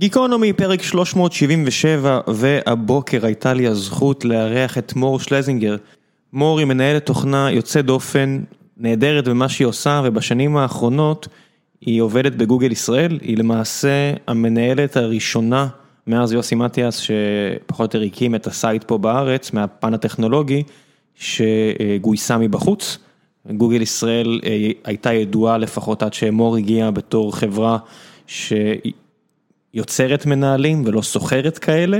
גיקונומי, פרק 377, והבוקר הייתה לי הזכות לארח את מור שלזינגר. מור היא מנהלת תוכנה יוצאת דופן, נהדרת במה שהיא עושה, ובשנים האחרונות היא עובדת בגוגל ישראל, היא למעשה המנהלת הראשונה מאז יוסי מתיאס, שפחות או יותר הקים את ה site פה בארץ, מהפן הטכנולוגי, שגויסה מבחוץ. גוגל ישראל הייתה ידועה לפחות עד שמור הגיעה בתור חברה שיוצרת מנהלים ולא סוחרת כאלה.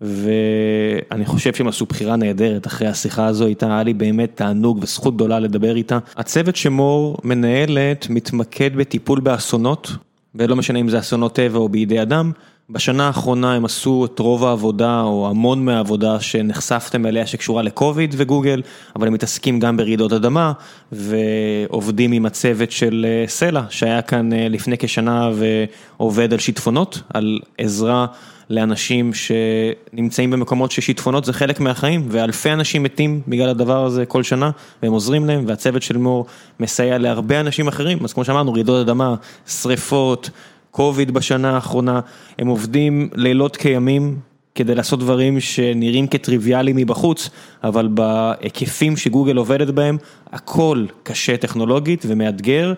ואני חושב שהם עשו בחירה נהדרת אחרי השיחה הזו איתה, היה לי באמת תענוג וזכות גדולה לדבר איתה. הצוות שמור מנהלת מתמקד בטיפול באסונות, ולא משנה אם זה אסונות טבע או בידי אדם. בשנה האחרונה הם עשו את רוב העבודה או המון מהעבודה שנחשפתם אליה שקשורה לקוביד וגוגל, אבל הם מתעסקים גם ברעידות אדמה ועובדים עם הצוות של סלע שהיה כאן לפני כשנה ועובד על שיטפונות, על עזרה לאנשים שנמצאים במקומות ששיטפונות זה חלק מהחיים ואלפי אנשים מתים בגלל הדבר הזה כל שנה והם עוזרים להם והצוות של מור מסייע להרבה אנשים אחרים, אז כמו שאמרנו רעידות אדמה, שריפות. קוביד בשנה האחרונה, הם עובדים לילות כימים כדי לעשות דברים שנראים כטריוויאליים מבחוץ, אבל בהיקפים שגוגל עובדת בהם, הכל קשה טכנולוגית ומאתגר,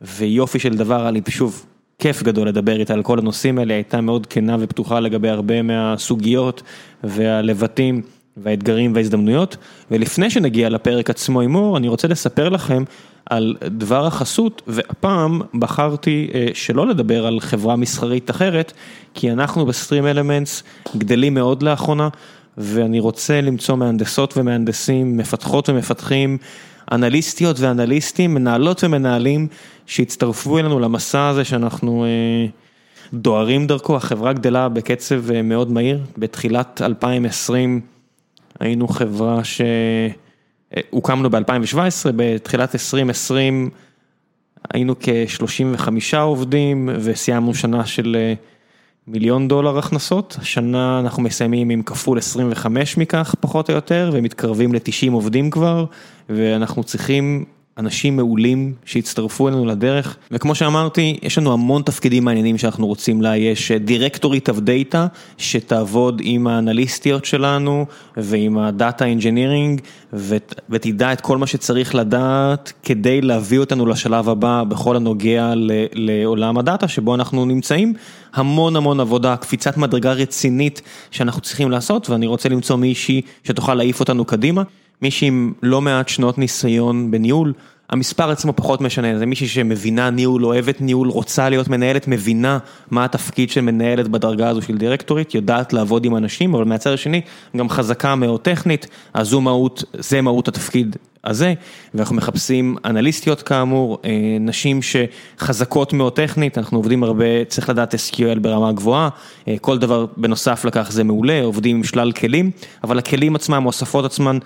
ויופי של דבר, לי שוב כיף גדול לדבר איתה על כל הנושאים האלה, הייתה מאוד כנה ופתוחה לגבי הרבה מהסוגיות והלבטים והאתגרים וההזדמנויות, ולפני שנגיע לפרק עצמו עם מור, אני רוצה לספר לכם על דבר החסות, והפעם בחרתי שלא לדבר על חברה מסחרית אחרת, כי אנחנו בסטרים אלמנטס גדלים מאוד לאחרונה, ואני רוצה למצוא מהנדסות ומהנדסים, מפתחות ומפתחים, אנליסטיות ואנליסטים, מנהלות ומנהלים, שהצטרפו אלינו למסע הזה שאנחנו דוהרים דרכו, החברה גדלה בקצב מאוד מהיר, בתחילת 2020 היינו חברה ש... הוקמנו ב-2017, בתחילת 2020 היינו כ-35 עובדים וסיימנו שנה של מיליון דולר הכנסות, השנה אנחנו מסיימים עם כפול 25 מכך פחות או יותר ומתקרבים ל-90 עובדים כבר ואנחנו צריכים אנשים מעולים שהצטרפו אלינו לדרך וכמו שאמרתי יש לנו המון תפקידים מעניינים שאנחנו רוצים לאייש, דירקטורית of data שתעבוד עם האנליסטיות שלנו ועם ה data engineering ותדע את כל מה שצריך לדעת כדי להביא אותנו לשלב הבא בכל הנוגע לעולם ה data שבו אנחנו נמצאים, המון המון עבודה, קפיצת מדרגה רצינית שאנחנו צריכים לעשות ואני רוצה למצוא מישהי שתוכל להעיף אותנו קדימה. מישהי עם לא מעט שנות ניסיון בניהול, המספר עצמו פחות משנה, זה מישהי שמבינה ניהול, אוהבת ניהול, רוצה להיות מנהלת, מבינה מה התפקיד של מנהלת בדרגה הזו של דירקטורית, יודעת לעבוד עם אנשים, אבל מהצד השני גם חזקה מאוד טכנית, אז זו מהות, זה מהות התפקיד הזה, ואנחנו מחפשים אנליסטיות כאמור, נשים שחזקות מאוד טכנית, אנחנו עובדים הרבה, צריך לדעת SQL ברמה גבוהה, כל דבר בנוסף לכך זה מעולה, עובדים עם שלל כלים, אבל הכלים עצמם, השפות עצמן,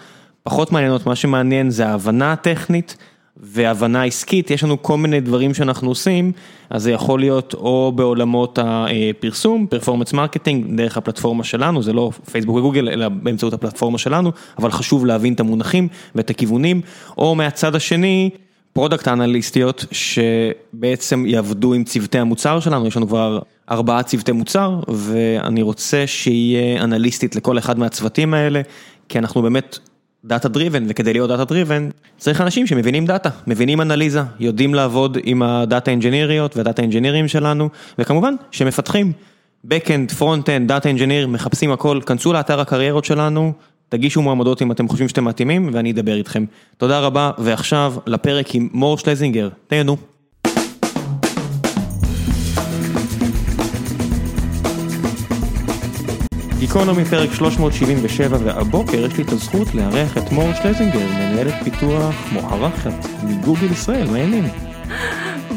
פחות מעניינות, מה שמעניין זה ההבנה הטכנית והבנה עסקית, יש לנו כל מיני דברים שאנחנו עושים, אז זה יכול להיות או בעולמות הפרסום, performance marketing, דרך הפלטפורמה שלנו, זה לא פייסבוק וגוגל, אלא באמצעות הפלטפורמה שלנו, אבל חשוב להבין את המונחים ואת הכיוונים, או מהצד השני, product אנליסטיות שבעצם יעבדו עם צוותי המוצר שלנו, יש לנו כבר ארבעה צוותי מוצר, ואני רוצה שיהיה אנליסטית לכל אחד מהצוותים האלה, כי אנחנו באמת... data driven וכדי להיות data driven צריך אנשים שמבינים data, מבינים אנליזה, יודעים לעבוד עם ה data אינג'יניריות וה data אינג'ינירים שלנו וכמובן שמפתחים Backend, Frontend, Data Engineer, מחפשים הכל, כנסו לאתר הקריירות שלנו, תגישו מועמדות אם אתם חושבים שאתם מתאימים ואני אדבר איתכם. תודה רבה ועכשיו לפרק עם מור שלזינגר, תהנו. גיקונומי פרק 377 והבוקר יש לי את הזכות לארח את מור שלזינגר, מנהלת פיתוח מוערכת מגוגל ישראל, מה העניינים?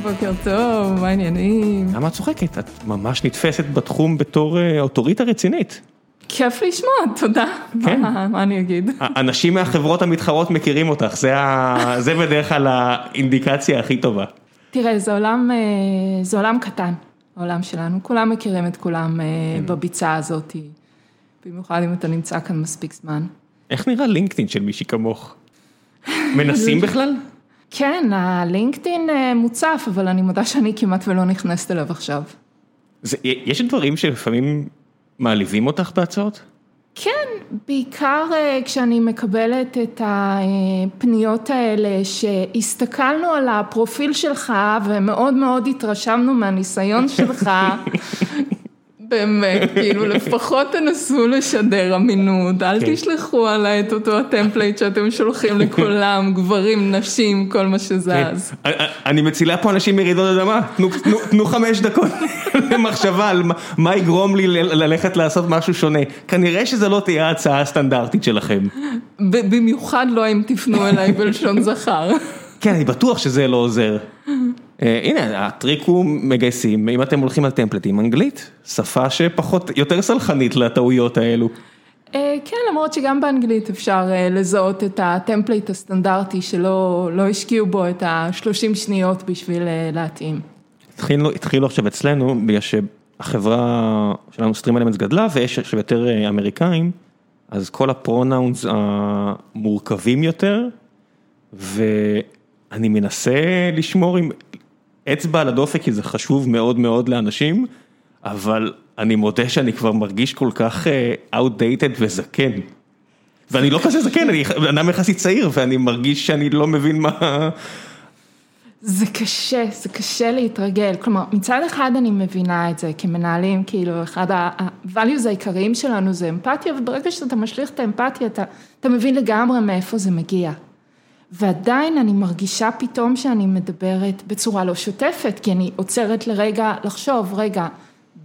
בוקר טוב, מה העניינים? למה את צוחקת? את ממש נתפסת בתחום בתור אוטוריטה רצינית. כיף לשמוע, תודה. כן. מה אני אגיד? אנשים מהחברות המתחרות מכירים אותך, זה בדרך כלל האינדיקציה הכי טובה. תראה, זה עולם קטן, העולם שלנו, כולם מכירים את כולם בביצה הזאת. במיוחד אם אתה נמצא כאן מספיק זמן. איך נראה לינקדאין של מישהי כמוך? מנסים בכלל? כן, הלינקדאין מוצף, אבל אני מודה שאני כמעט ולא נכנסת אליו עכשיו. יש דברים שלפעמים מעליבים אותך בהצעות? כן, בעיקר כשאני מקבלת את הפניות האלה שהסתכלנו על הפרופיל שלך ומאוד מאוד התרשמנו מהניסיון שלך באמת, כאילו לפחות תנסו לשדר אמינות, אל תשלחו עליי את אותו ה template שאתם שולחים לכולם, גברים, נשים, כל מה שזז. אני מצילה פה אנשים מרעידות אדמה, תנו חמש דקות למחשבה על מה יגרום לי ללכת לעשות משהו שונה, כנראה שזה לא תהיה ההצעה הסטנדרטית שלכם. במיוחד לא אם תפנו אליי בלשון זכר. כן, אני בטוח שזה לא עוזר. הנה, הטריק הוא מגייסים, אם אתם הולכים על טמפלטים, אנגלית, שפה שפחות, יותר סלחנית לטעויות האלו. כן, למרות שגם באנגלית אפשר לזהות את הטמפלט הסטנדרטי שלא השקיעו בו את השלושים שניות בשביל להתאים. התחילו עכשיו אצלנו, בגלל שהחברה שלנו סטרים אלמנטס גדלה ויש עכשיו יותר אמריקאים, אז כל הפרונאונס המורכבים יותר, ואני מנסה לשמור עם... אצבע על הדופק כי זה חשוב מאוד מאוד לאנשים, אבל אני מודה שאני כבר מרגיש כל כך outdated וזקן. ואני לא כזה זקן, אני אדם יחסית צעיר ואני מרגיש שאני לא מבין מה... זה קשה, זה קשה להתרגל, כלומר מצד אחד אני מבינה את זה כמנהלים, כאילו אחד ה-values העיקריים שלנו זה אמפתיה וברגע שאתה משליך את האמפתיה אתה מבין לגמרי מאיפה זה מגיע. ועדיין אני מרגישה פתאום שאני מדברת בצורה לא שוטפת, כי אני עוצרת לרגע לחשוב, רגע,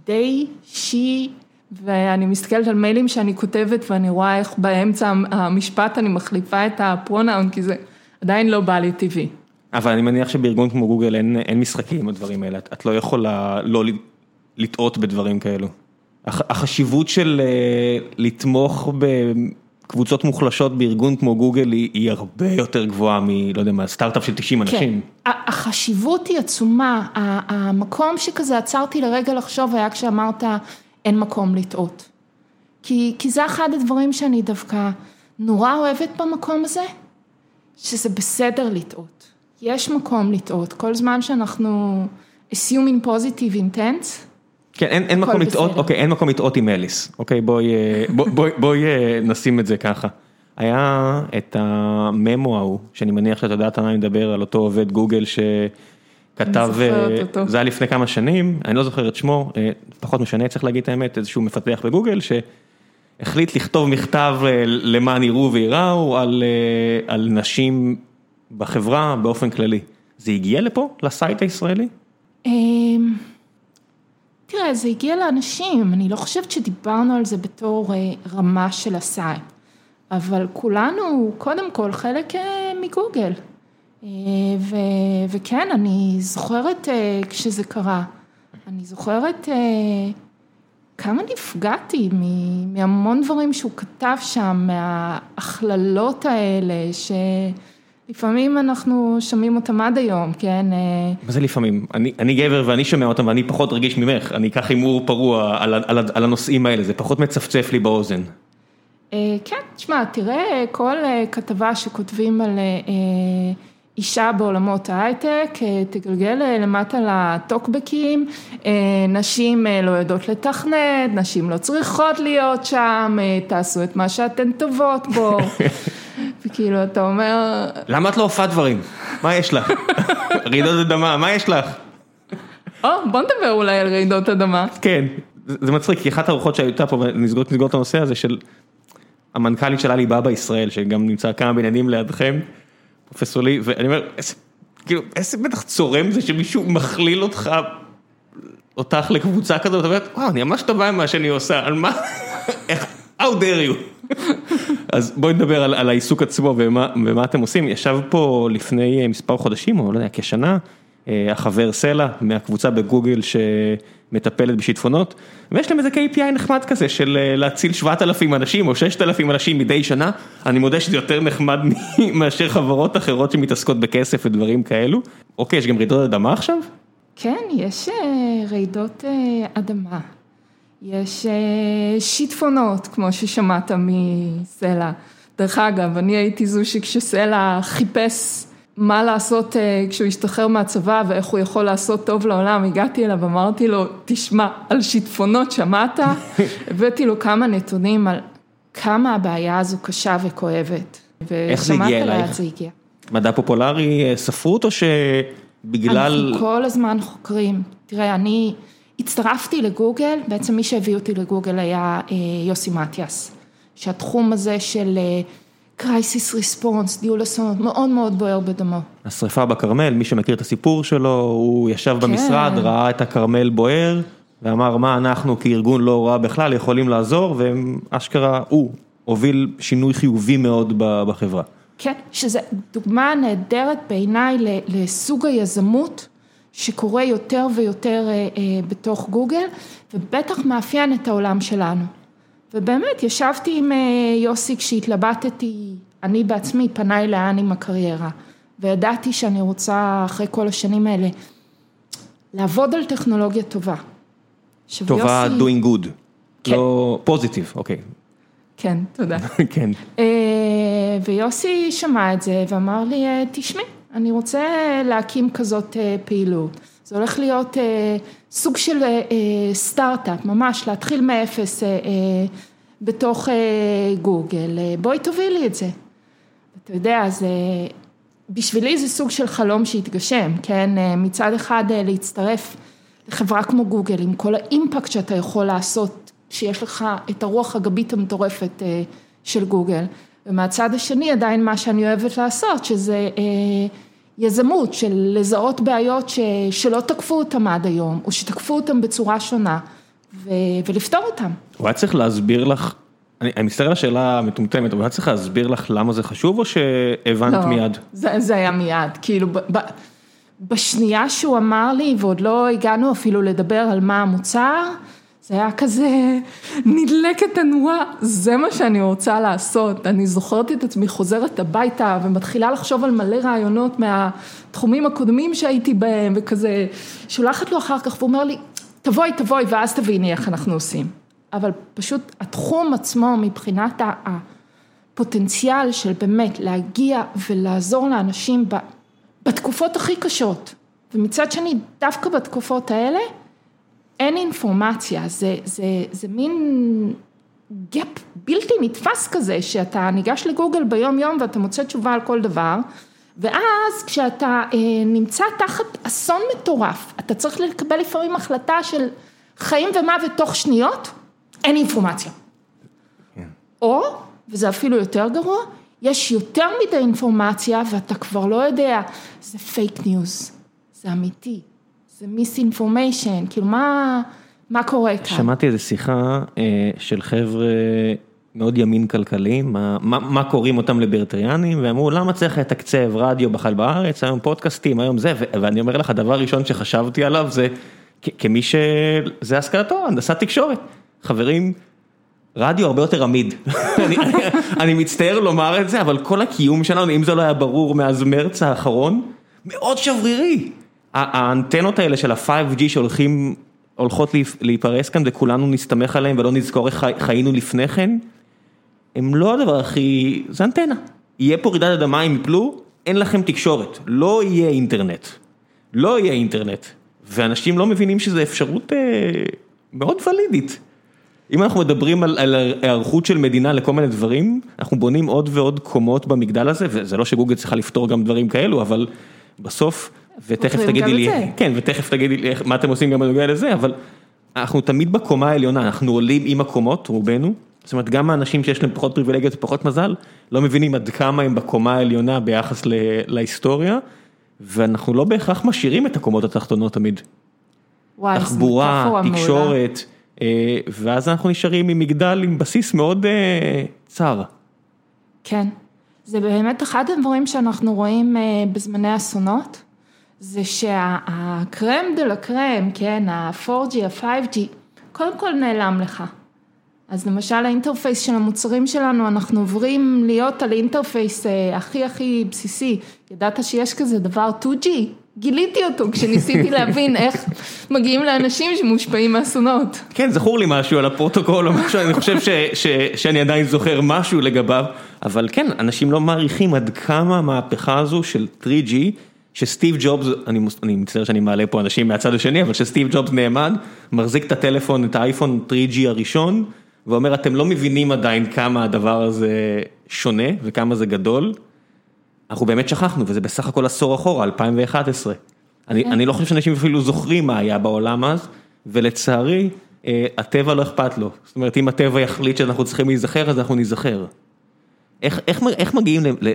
they, she, ואני מסתכלת על מיילים שאני כותבת ואני רואה איך באמצע המשפט אני מחליפה את הפרונאון, כי זה עדיין לא בא לי טבעי. אבל אני מניח שבארגון כמו גוגל אין משחקים עם הדברים האלה, את לא יכולה לא לטעות בדברים כאלו. החשיבות של לתמוך ב... קבוצות מוחלשות בארגון כמו גוגל היא הרבה יותר גבוהה מ... לא יודע מה, סטארט-אפ של 90 אנשים. כן, החשיבות היא עצומה, המקום שכזה עצרתי לרגע לחשוב היה כשאמרת אין מקום לטעות. כי זה אחד הדברים שאני דווקא נורא אוהבת במקום הזה, שזה בסדר לטעות. יש מקום לטעות, כל זמן שאנחנו assuming positive intent. כן, אין מקום לטעות, אוקיי, אין מקום לטעות עם אליס, אוקיי, בואי נשים את זה ככה. היה את הממו ההוא, שאני מניח שאת יודעת על מה אני מדבר, על אותו עובד גוגל שכתב, זה היה לפני כמה שנים, אני לא זוכר את שמו, פחות משנה, צריך להגיד את האמת, איזשהו מפתח בגוגל, שהחליט לכתוב מכתב למען יראו וייראו על נשים בחברה באופן כללי. זה הגיע לפה, ל site הישראלי? תראה, זה הגיע לאנשים, אני לא חושבת שדיברנו על זה בתור רמה של ה site, אבל כולנו קודם כל חלק מגוגל, וכן, אני זוכרת כשזה קרה, אני זוכרת כמה נפגעתי מהמון דברים שהוא כתב שם, מההכללות האלה, לפעמים אנחנו שומעים אותם עד היום, כן? מה זה לפעמים? אני גבר ואני שומע אותם ואני פחות רגיש ממך, אני אקח הימור פרוע על הנושאים האלה, זה פחות מצפצף לי באוזן. כן, תשמע, תראה כל כתבה שכותבים על אישה בעולמות ההייטק, תגלגל למטה לטוקבקים, נשים לא יודעות לתכנת, נשים לא צריכות להיות שם, תעשו את מה שאתן טובות בו. וכאילו אתה אומר... למה את לא עושה דברים? מה יש לך? רעידות אדמה, מה יש לך? או, בוא נדבר אולי על רעידות אדמה. כן, זה מצחיק, כי אחת הארוחות שהייתה פה, ונסגור את הנושא הזה של המנכ"לית של עליבאבא ישראל, שגם נמצא כמה בניינים לידכם, פרופסור לי, ואני אומר, כאילו, איזה בטח צורם זה שמישהו מכליל אותך, אותך לקבוצה כזאת, ואתה אומר, וואו, אני ממש טובה עם מה שאני עושה, על מה, איך, how dare you. אז בואי נדבר על העיסוק עצמו ומה אתם עושים, ישב פה לפני מספר חודשים, או לא יודע, כשנה, החבר סלע מהקבוצה בגוגל שמטפלת בשיטפונות, ויש להם איזה KPI נחמד כזה של להציל 7,000 אנשים או 6,000 אנשים מדי שנה, אני מודה שזה יותר נחמד מאשר חברות אחרות שמתעסקות בכסף ודברים כאלו. אוקיי, יש גם רעידות אדמה עכשיו? כן, יש רעידות אדמה. יש שיטפונות, כמו ששמעת מסלע. דרך אגב, אני הייתי זו שכשסלע חיפש מה לעשות כשהוא ישתחרר מהצבא ואיך הוא יכול לעשות טוב לעולם, הגעתי אליו, אמרתי לו, תשמע, על שיטפונות שמעת? הבאתי לו כמה נתונים על כמה הבעיה הזו קשה וכואבת. איך זה הגיע אלייך? זה הגיע. מדע פופולרי, ספרות או שבגלל... אנחנו כל הזמן חוקרים. תראה, אני הצטרפתי לגוגל, בעצם מי שהביא אותי לגוגל היה יוסי מתיאס, שהתחום הזה של קרייסיס ריספונס, ניהול אסונות, מאוד מאוד בוער בדמו. השריפה בכרמל, מי שמכיר את הסיפור שלו, הוא ישב במשרד, כן. ראה את הכרמל בוער, ואמר מה אנחנו כארגון לא רע בכלל יכולים לעזור, ואשכרה הוא הוביל שינוי חיובי מאוד בחברה. כן, שזה דוגמה נהדרת בעיניי לסוג היזמות שקורה יותר ויותר בתוך גוגל, ובטח מאפיין את העולם שלנו. ובאמת, ישבתי עם יוסי כשהתלבטתי, אני בעצמי, פניי לאן עם הקריירה, וידעתי שאני רוצה אחרי כל השנים האלה לעבוד על טכנולוגיה טובה. טובה doing good, כן. לא פוזיטיב, אוקיי. כן, תודה. כן. ויוסי שמע את זה ואמר לי, תשמעי, אני רוצה להקים כזאת פעילות. זה הולך להיות סוג של סטארט-אפ, ממש להתחיל מאפס בתוך גוגל, בואי תובילי את זה. אתה יודע, זה, בשבילי זה סוג של חלום שהתגשם, כן? מצד אחד להצטרף לחברה כמו גוגל, עם כל האימפקט שאתה יכול לעשות, שיש לך את הרוח הגבית המטורפת של גוגל, ומהצד השני עדיין מה שאני אוהבת לעשות, שזה יזמות של לזהות בעיות שלא תקפו אותם עד היום, או שתקפו אותם בצורה שונה, ולפתור אותם. הוא היה צריך להסביר לך, אני מצטער על השאלה המטומטמת, אבל הוא היה צריך להסביר לך למה זה חשוב, או שהבנת מיד? לא, זה היה מיד, כאילו, בשנייה שהוא אמר לי, ועוד לא הגענו אפילו לדבר על מה המוצר, זה היה כזה, נדלקת הנורה, זה מה שאני רוצה לעשות, אני זוכרת את עצמי חוזרת הביתה ומתחילה לחשוב על מלא רעיונות מהתחומים הקודמים שהייתי בהם וכזה, שולחת לו אחר כך והוא אומר לי, תבואי תבואי ואז תביני איך אנחנו עושים, אבל פשוט התחום עצמו מבחינת הפוטנציאל של באמת להגיע ולעזור לאנשים בתקופות הכי קשות, ומצד שני דווקא בתקופות האלה, אין אינפורמציה, זה, זה, זה מין גאפ בלתי נתפס כזה, שאתה ניגש לגוגל ביום יום ואתה מוצא תשובה על כל דבר, ואז כשאתה אה, נמצא תחת אסון מטורף, אתה צריך לקבל לפעמים החלטה של חיים ומוות תוך שניות, אין אינפורמציה. Yeah. כן. או, וזה אפילו יותר גרוע, יש יותר מדי אינפורמציה ואתה כבר לא יודע, זה fake news, זה אמיתי. זה misinformation, כאילו מה, מה קורה כאן? שמעתי איזו שיחה אה, של חבר'ה מאוד ימין כלכלי, מה, מה, מה קוראים אותם ליברטריאנים, ואמרו למה צריך לתקצב רדיו בכלל בארץ, היום פודקאסטים, היום זה, ואני אומר לך, הדבר הראשון שחשבתי עליו זה, כמי שזה השכלתו, הנדסת תקשורת. חברים, רדיו הרבה יותר עמיד, אני, אני, אני מצטער לומר את זה, אבל כל הקיום שלנו, אם זה לא היה ברור מאז מרץ האחרון, מאוד שברירי. האנטנות האלה של ה-5G שהולכים, הולכות להיפרס כאן וכולנו נסתמך עליהם ולא נזכור איך חיינו לפני כן, הם לא הדבר הכי, זה אנטנה. יהיה פה רעידת אדמה אם יפלו, אין לכם תקשורת, לא יהיה אינטרנט. לא יהיה אינטרנט. ואנשים לא מבינים שזו אפשרות אה, מאוד ולידית. אם אנחנו מדברים על, על היערכות של מדינה לכל מיני דברים, אנחנו בונים עוד ועוד קומות במגדל הזה, וזה לא שגוגל צריכה לפתור גם דברים כאלו, אבל בסוף ותכף תגידי לי, כן, ותכף תגידי לי מה אתם עושים גם בנוגע לזה, אבל אנחנו תמיד בקומה העליונה, אנחנו עולים עם הקומות, רובנו, זאת אומרת גם האנשים שיש להם פחות פריבילגיות ופחות מזל, לא מבינים עד כמה הם בקומה העליונה ביחס להיסטוריה, ואנחנו לא בהכרח משאירים את הקומות התחתונות תמיד. וואי, תחבורה, תקשורת, אה, ואז אנחנו נשארים עם מגדל עם בסיס מאוד אה, צר. כן, זה באמת אחד הדברים שאנחנו רואים אה, בזמני אסונות. זה שה crème de la crème, כן, ה-4G, ה-5G, קודם כל נעלם לך. אז למשל ה interface של המוצרים שלנו, אנחנו עוברים להיות על interface הכי הכי בסיסי. ידעת שיש כזה דבר 2G? גיליתי אותו כשניסיתי להבין איך מגיעים לאנשים שמושפעים מאסונות. כן, זכור לי משהו על הפרוטוקול או משהו, אני חושב שאני עדיין זוכר משהו לגביו, אבל כן, אנשים לא מעריכים עד כמה המהפכה הזו של 3G, שסטיב ג'ובס, אני מצטער שאני מעלה פה אנשים מהצד השני, אבל שסטיב ג'ובס נעמד, מחזיק את הטלפון, את האייפון 3G הראשון, ואומר, אתם לא מבינים עדיין כמה הדבר הזה שונה וכמה זה גדול. אנחנו באמת שכחנו, וזה בסך הכל עשור אחורה, 2011. אני, כן. אני לא חושב שאנשים אפילו זוכרים מה היה בעולם אז, ולצערי, אה, הטבע לא אכפת לו. זאת אומרת, אם הטבע יחליט שאנחנו צריכים להיזכר, אז אנחנו ניזכר. איך, איך, איך מגיעים ל...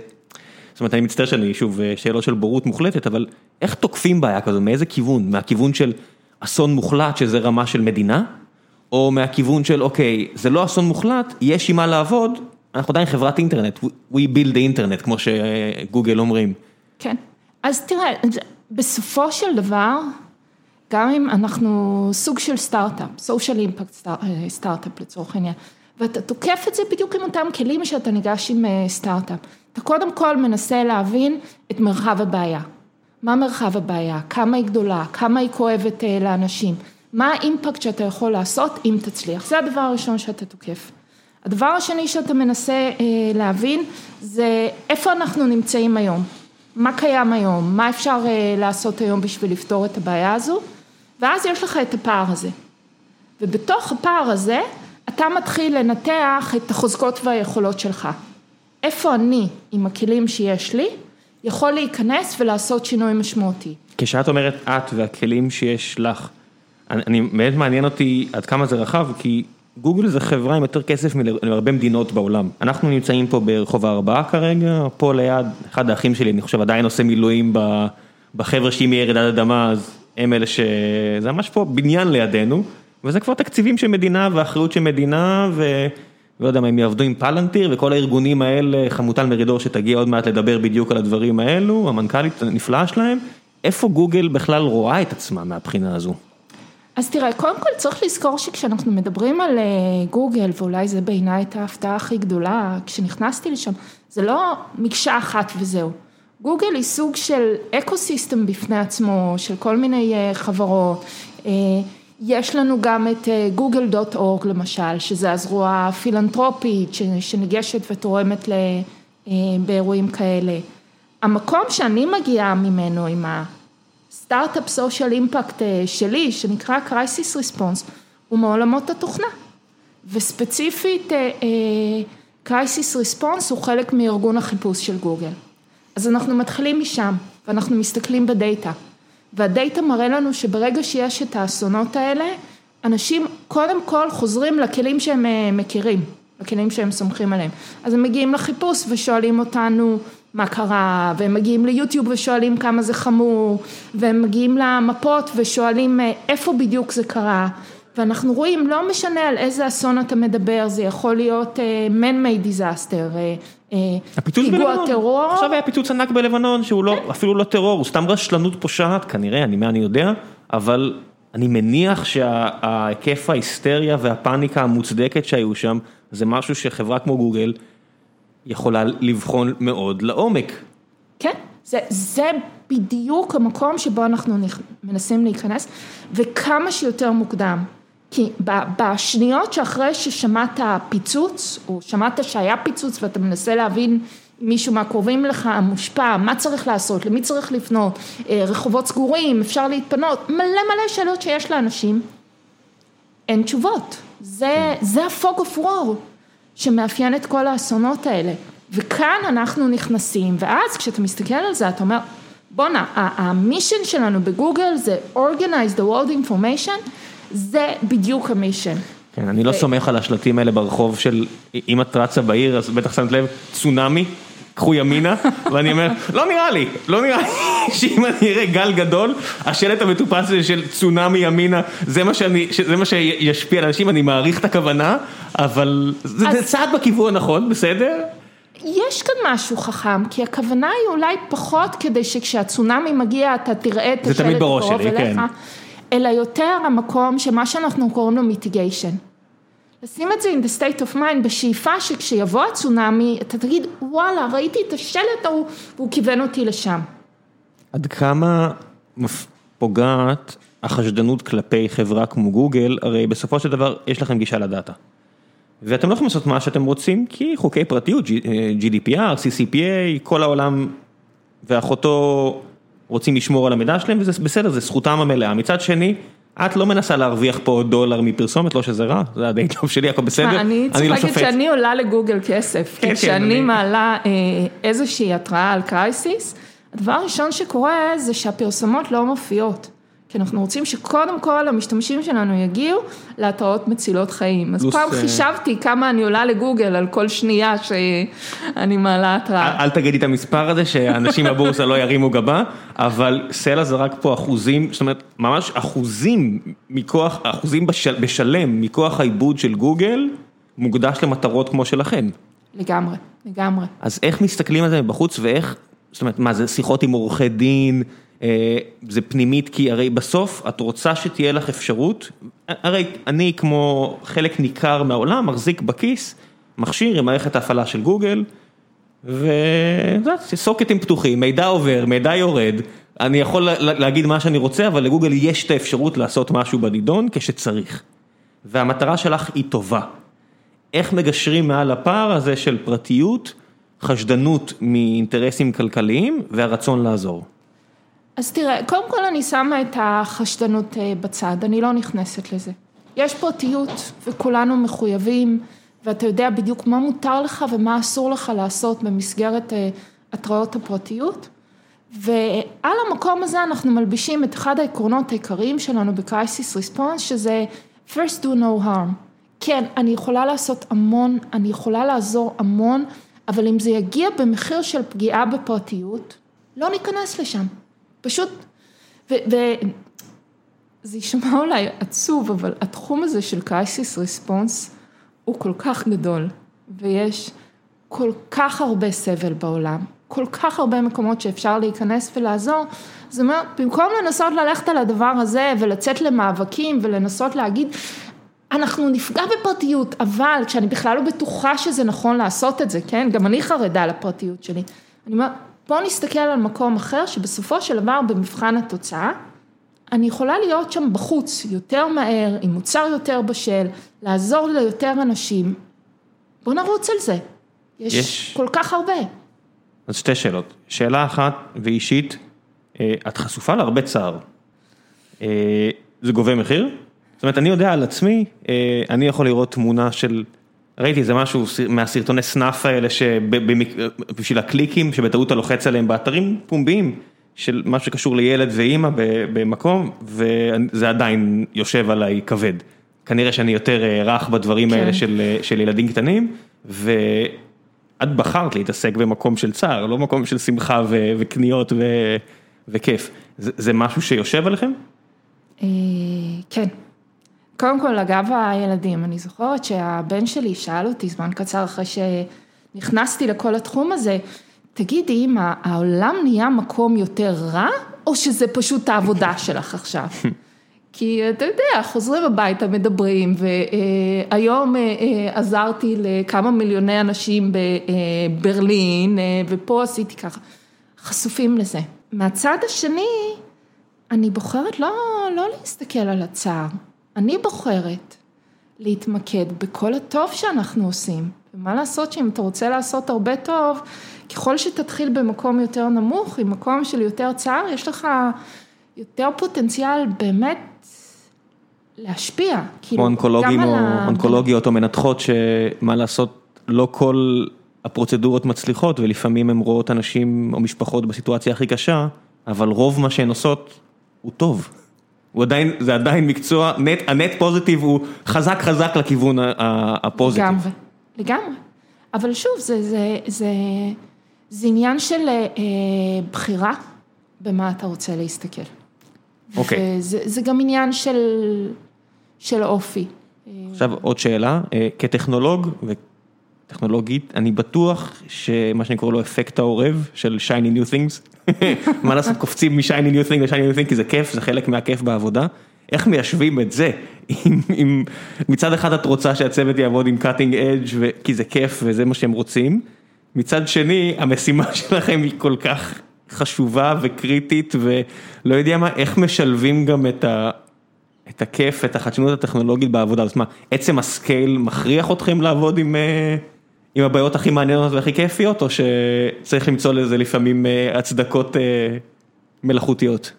אומרת, אני מצטער שאני שוב אה, שאלות של בורות מוחלטת, אבל איך תוקפים בעיה כזו, מאיזה כיוון? מהכיוון של אסון מוחלט, שזה רמה של מדינה? או מהכיוון של אוקיי, זה לא אסון מוחלט, יש עם מה לעבוד, אנחנו עדיין חברת אינטרנט, we build the אינטרנט, כמו שגוגל אומרים. כן, אז תראה, בסופו של דבר, גם אם אנחנו סוג של סטארט-אפ, social impact סטארט-אפ לצורך העניין, ואתה תוקף את זה בדיוק עם אותם כלים שאתה ניגש עם אה, סטארט-אפ. אתה קודם כל מנסה להבין את מרחב הבעיה. מה מרחב הבעיה, כמה היא גדולה, כמה היא כואבת אה, לאנשים, מה האימפקט שאתה יכול לעשות אם תצליח, זה הדבר הראשון שאתה תוקף. הדבר השני שאתה מנסה אה, להבין זה איפה אנחנו נמצאים היום, מה קיים היום, מה אפשר אה, לעשות היום בשביל לפתור את הבעיה הזו, ואז יש לך את הפער הזה. ובתוך הפער הזה אתה מתחיל לנתח את החוזקות והיכולות שלך. איפה אני, עם הכלים שיש לי, יכול להיכנס ולעשות שינוי משמעותי. כשאת אומרת את והכלים שיש לך, אני, אני באמת מעניין אותי עד כמה זה רחב, כי גוגל זה חברה עם יותר כסף מהרבה מדינות בעולם. אנחנו נמצאים פה ברחוב הארבעה כרגע, פה ליד, אחד האחים שלי, אני חושב עדיין עושה מילואים בחבר'ה שאם יהיה רעידת אדמה, אז הם אלה ש... זה ממש פה בניין לידינו, וזה כבר תקציבים של מדינה ואחריות של מדינה, ולא יודע מה, הם יעבדו עם פלנטיר וכל הארגונים האלה, חמוטל מרידור שתגיע עוד מעט לדבר בדיוק על הדברים האלו, המנכ"לית הנפלאה שלהם, איפה גוגל בכלל רואה את עצמה מהבחינה הזו? אז תראה, קודם כל צריך לזכור שכשאנחנו מדברים על אה, גוגל, ואולי זה בעיניי הייתה ההפתעה הכי גדולה, כשנכנסתי לשם, זה לא מקשה אחת וזהו. גוגל היא סוג של ecosystem בפני עצמו, של כל מיני אה, חברות. אה, יש לנו גם את דוט אורג למשל, שזה הזרוע הפילנטרופית שניגשת ותורמת באירועים כאלה. המקום שאני מגיעה ממנו עם ה... סטארט-אפ סושיאל אימפקט שלי, שנקרא Crisis Response, הוא מעולמות התוכנה. וספציפית אה, אה, Crisis Response הוא חלק מארגון החיפוש של גוגל. אז אנחנו מתחילים משם, ואנחנו מסתכלים בדאטה. והדאטה מראה לנו שברגע שיש את האסונות האלה, אנשים קודם כל חוזרים לכלים שהם אה, מכירים, לכלים שהם סומכים עליהם. אז הם מגיעים לחיפוש ושואלים אותנו, מה קרה, והם מגיעים ליוטיוב ושואלים כמה זה חמור, והם מגיעים למפות ושואלים אה, איפה בדיוק זה קרה, ואנחנו רואים, לא משנה על איזה אסון אתה מדבר, זה יכול להיות uh, man-made disaster, uh, פיגוע טרור. עכשיו היה פיצוץ ענק בלבנון, שהוא לא, אפילו לא טרור, הוא סתם רשלנות פושעת, כנראה, אני מה אני יודע, אבל אני מניח שההיקף ההיסטריה והפאניקה המוצדקת שהיו שם, זה משהו שחברה כמו גוגל, יכולה לבחון מאוד לעומק. כן, זה, זה בדיוק המקום שבו אנחנו מנסים להיכנס, וכמה שיותר מוקדם. כי בשניות שאחרי ששמעת פיצוץ, או שמעת שהיה פיצוץ ואתה מנסה להבין מישהו מהקרובים לך מושפע, מה צריך לעשות, למי צריך לפנות, אה, רחובות סגורים, אפשר להתפנות, מלא מלא שאלות שיש לאנשים, אין תשובות. זה, זה ה-fog of war. שמאפיין את כל האסונות האלה. וכאן אנחנו נכנסים, ואז כשאתה מסתכל על זה, אתה אומר, בואנה, המישן שלנו בגוגל זה Organize the World Information, זה בדיוק המישן. כן, אני לא סומך על השלטים האלה ברחוב של, אם את רצה בעיר, אז בטח שמת לב, צונאמי, קחו ימינה, ואני אומר, לא נראה לי, לא נראה לי שאם אני אראה גל גדול, השלט המטופס הזה של צונאמי ימינה, זה מה, שאני, זה מה שישפיע על אנשים, אני מעריך את הכוונה, אבל זה, אז... זה צעד בכיוון הנכון, בסדר? יש כאן משהו חכם, כי הכוונה היא אולי פחות כדי שכשהצונאמי מגיע אתה תראה את השלט הקרוב אליך, כן. אלא יותר המקום שמה שאנחנו קוראים לו מיטיגיישן. לשים את זה in the state of mind, בשאיפה שכשיבוא הצונאמי, אתה תגיד, וואלה, ראיתי את השלט ההוא, והוא כיוון אותי לשם. עד כמה פוגעת החשדנות כלפי חברה כמו גוגל, הרי בסופו של דבר יש לכם גישה לדאטה. ואתם לא יכולים לעשות מה שאתם רוצים, כי חוקי פרטיות, GDPR, CCPA, כל העולם ואחותו רוצים לשמור על המידע שלהם, וזה בסדר, זה זכותם המלאה. מצד שני, את לא מנסה להרוויח פה דולר מפרסומת, לא שזה רע, זה הדי טוב שלי, הכל בסדר, אני לא שופט. אני צריך להגיד שאני עולה לגוגל כסף, כי כן, כן, כשאני מעלה אה, איזושהי התראה על קרייסיס, הדבר הראשון שקורה זה שהפרסומות לא מופיעות. כי אנחנו רוצים שקודם כל המשתמשים שלנו יגיעו להתראות מצילות חיים. אז פעם אה, חישבתי כמה אני עולה לגוגל על כל שנייה שאני מעלה התראה. אל תגידי את המספר הזה שאנשים בבורסה לא ירימו גבה, אבל סלע זרק פה אחוזים, זאת אומרת, ממש אחוזים מכוח, אחוזים בשלם מכוח העיבוד של גוגל, מוקדש למטרות כמו שלכם. לגמרי, לגמרי. אז איך מסתכלים על זה מבחוץ ואיך, זאת אומרת, מה זה שיחות עם עורכי דין? אה, זה פנימית כי הרי בסוף את רוצה שתהיה לך אפשרות, הרי אני כמו חלק ניכר מהעולם מחזיק בכיס מכשיר עם מערכת ההפעלה של גוגל וסוקטים פתוחים, מידע עובר, מידע יורד, אני יכול להגיד מה שאני רוצה אבל לגוגל יש את האפשרות לעשות משהו בנידון כשצריך והמטרה שלך היא טובה. איך מגשרים מעל הפער הזה של פרטיות, חשדנות מאינטרסים כלכליים והרצון לעזור? אז תראה, קודם כל אני שמה את החשדנות אה, בצד, אני לא נכנסת לזה. יש פרטיות וכולנו מחויבים, ואתה יודע בדיוק מה מותר לך ומה אסור לך לעשות במסגרת אה, התראות הפרטיות. ועל המקום הזה אנחנו מלבישים את אחד העקרונות העיקריים שלנו בקרייסיס ריספונס, שזה first do no harm. כן, אני יכולה לעשות המון, אני יכולה לעזור המון, אבל אם זה יגיע במחיר של פגיעה בפרטיות, לא ניכנס לשם. פשוט, וזה יישמע אולי עצוב, אבל התחום הזה של קייסיס ריספונס הוא כל כך גדול, ויש כל כך הרבה סבל בעולם, כל כך הרבה מקומות שאפשר להיכנס ולעזור, זאת אומרת, במקום לנסות ללכת על הדבר הזה ולצאת למאבקים ולנסות להגיד, אנחנו נפגע בפרטיות, אבל כשאני בכלל לא בטוחה שזה נכון לעשות את זה, כן? גם אני חרדה לפרטיות שלי. אני אומרת, בואו נסתכל על מקום אחר שבסופו של דבר במבחן התוצאה, אני יכולה להיות שם בחוץ יותר מהר, עם מוצר יותר בשל, לעזור ליותר אנשים. בואו נרוץ על זה. יש, יש כל כך הרבה. אז שתי שאלות. שאלה אחת ואישית, אה, את חשופה להרבה צער. אה, זה גובה מחיר? זאת אומרת, אני יודע על עצמי, אה, אני יכול לראות תמונה של... ראיתי איזה משהו מהסרטוני סנאפ האלה שבשביל הקליקים שבטעות אתה לוחץ עליהם באתרים פומביים של משהו שקשור לילד ואימא במקום וזה עדיין יושב עליי כבד. כנראה שאני יותר אה, רך בדברים כן. האלה של אה, של ילדים קטנים ואת בחרת להתעסק במקום של צער, לא מקום של שמחה וקניות וכיף. זה, זה משהו שיושב עליכם? אה, כן. קודם כל, אגב הילדים, אני זוכרת שהבן שלי שאל אותי זמן קצר אחרי שנכנסתי לכל התחום הזה, תגידי, אמא, העולם נהיה מקום יותר רע, או שזה פשוט העבודה שלך עכשיו? כי אתה יודע, חוזרים הביתה, מדברים, והיום אה, אה, עזרתי לכמה מיליוני אנשים בברלין, אה, ופה עשיתי ככה, חשופים לזה. מהצד השני, אני בוחרת לא, לא להסתכל על הצער. אני בוחרת להתמקד בכל הטוב שאנחנו עושים. ומה לעשות שאם אתה רוצה לעשות הרבה טוב, ככל שתתחיל במקום יותר נמוך, עם מקום של יותר צער, יש לך יותר פוטנציאל באמת להשפיע. כמו כאילו, אונקולוגים או ה... אונקולוגיות או מנתחות, שמה לעשות, לא כל הפרוצדורות מצליחות, ולפעמים הן רואות אנשים או משפחות בסיטואציה הכי קשה, אבל רוב מה שהן עושות הוא טוב. הוא עדיין, זה עדיין מקצוע, הנט פוזיטיב הוא חזק חזק לכיוון הפוזיטיב. לגמרי, לגמרי. אבל שוב, זה, זה, זה, זה עניין של אה, בחירה במה אתה רוצה להסתכל. אוקיי. וזה זה גם עניין של, של אופי. עכשיו עוד שאלה, אה, כטכנולוג וטכנולוגית, אני בטוח שמה שאני קורא לו אפקט העורב של shiny new things, מה לעשות, קופצים מ-shiny new thing ל-shiny new thing, כי זה כיף, זה חלק מהכיף בעבודה. איך מיישבים את זה? אם מצד אחד את רוצה שהצוות יעבוד עם cutting edge כי זה כיף וזה מה שהם רוצים, מצד שני המשימה שלכם היא כל כך חשובה וקריטית ולא יודע מה, איך משלבים גם את ה... את הכיף, את החדשנות הטכנולוגית בעבודה, זאת אומרת, עצם הסקייל מכריח אתכם לעבוד עם עם הבעיות הכי מעניינות והכי כיפיות, או שצריך למצוא לזה לפעמים הצדקות מלאכותיות?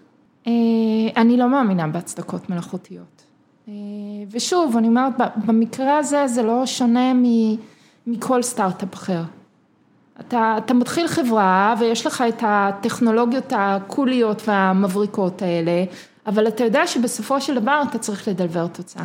אני לא מאמינה בהצדקות מלאכותיות. ושוב, אני אומרת, במקרה הזה זה לא שונה מכל סטארט-אפ אחר. אתה, אתה מתחיל חברה ויש לך את הטכנולוגיות הקוליות והמבריקות האלה, אבל אתה יודע שבסופו של דבר אתה צריך לדלבר תוצאה.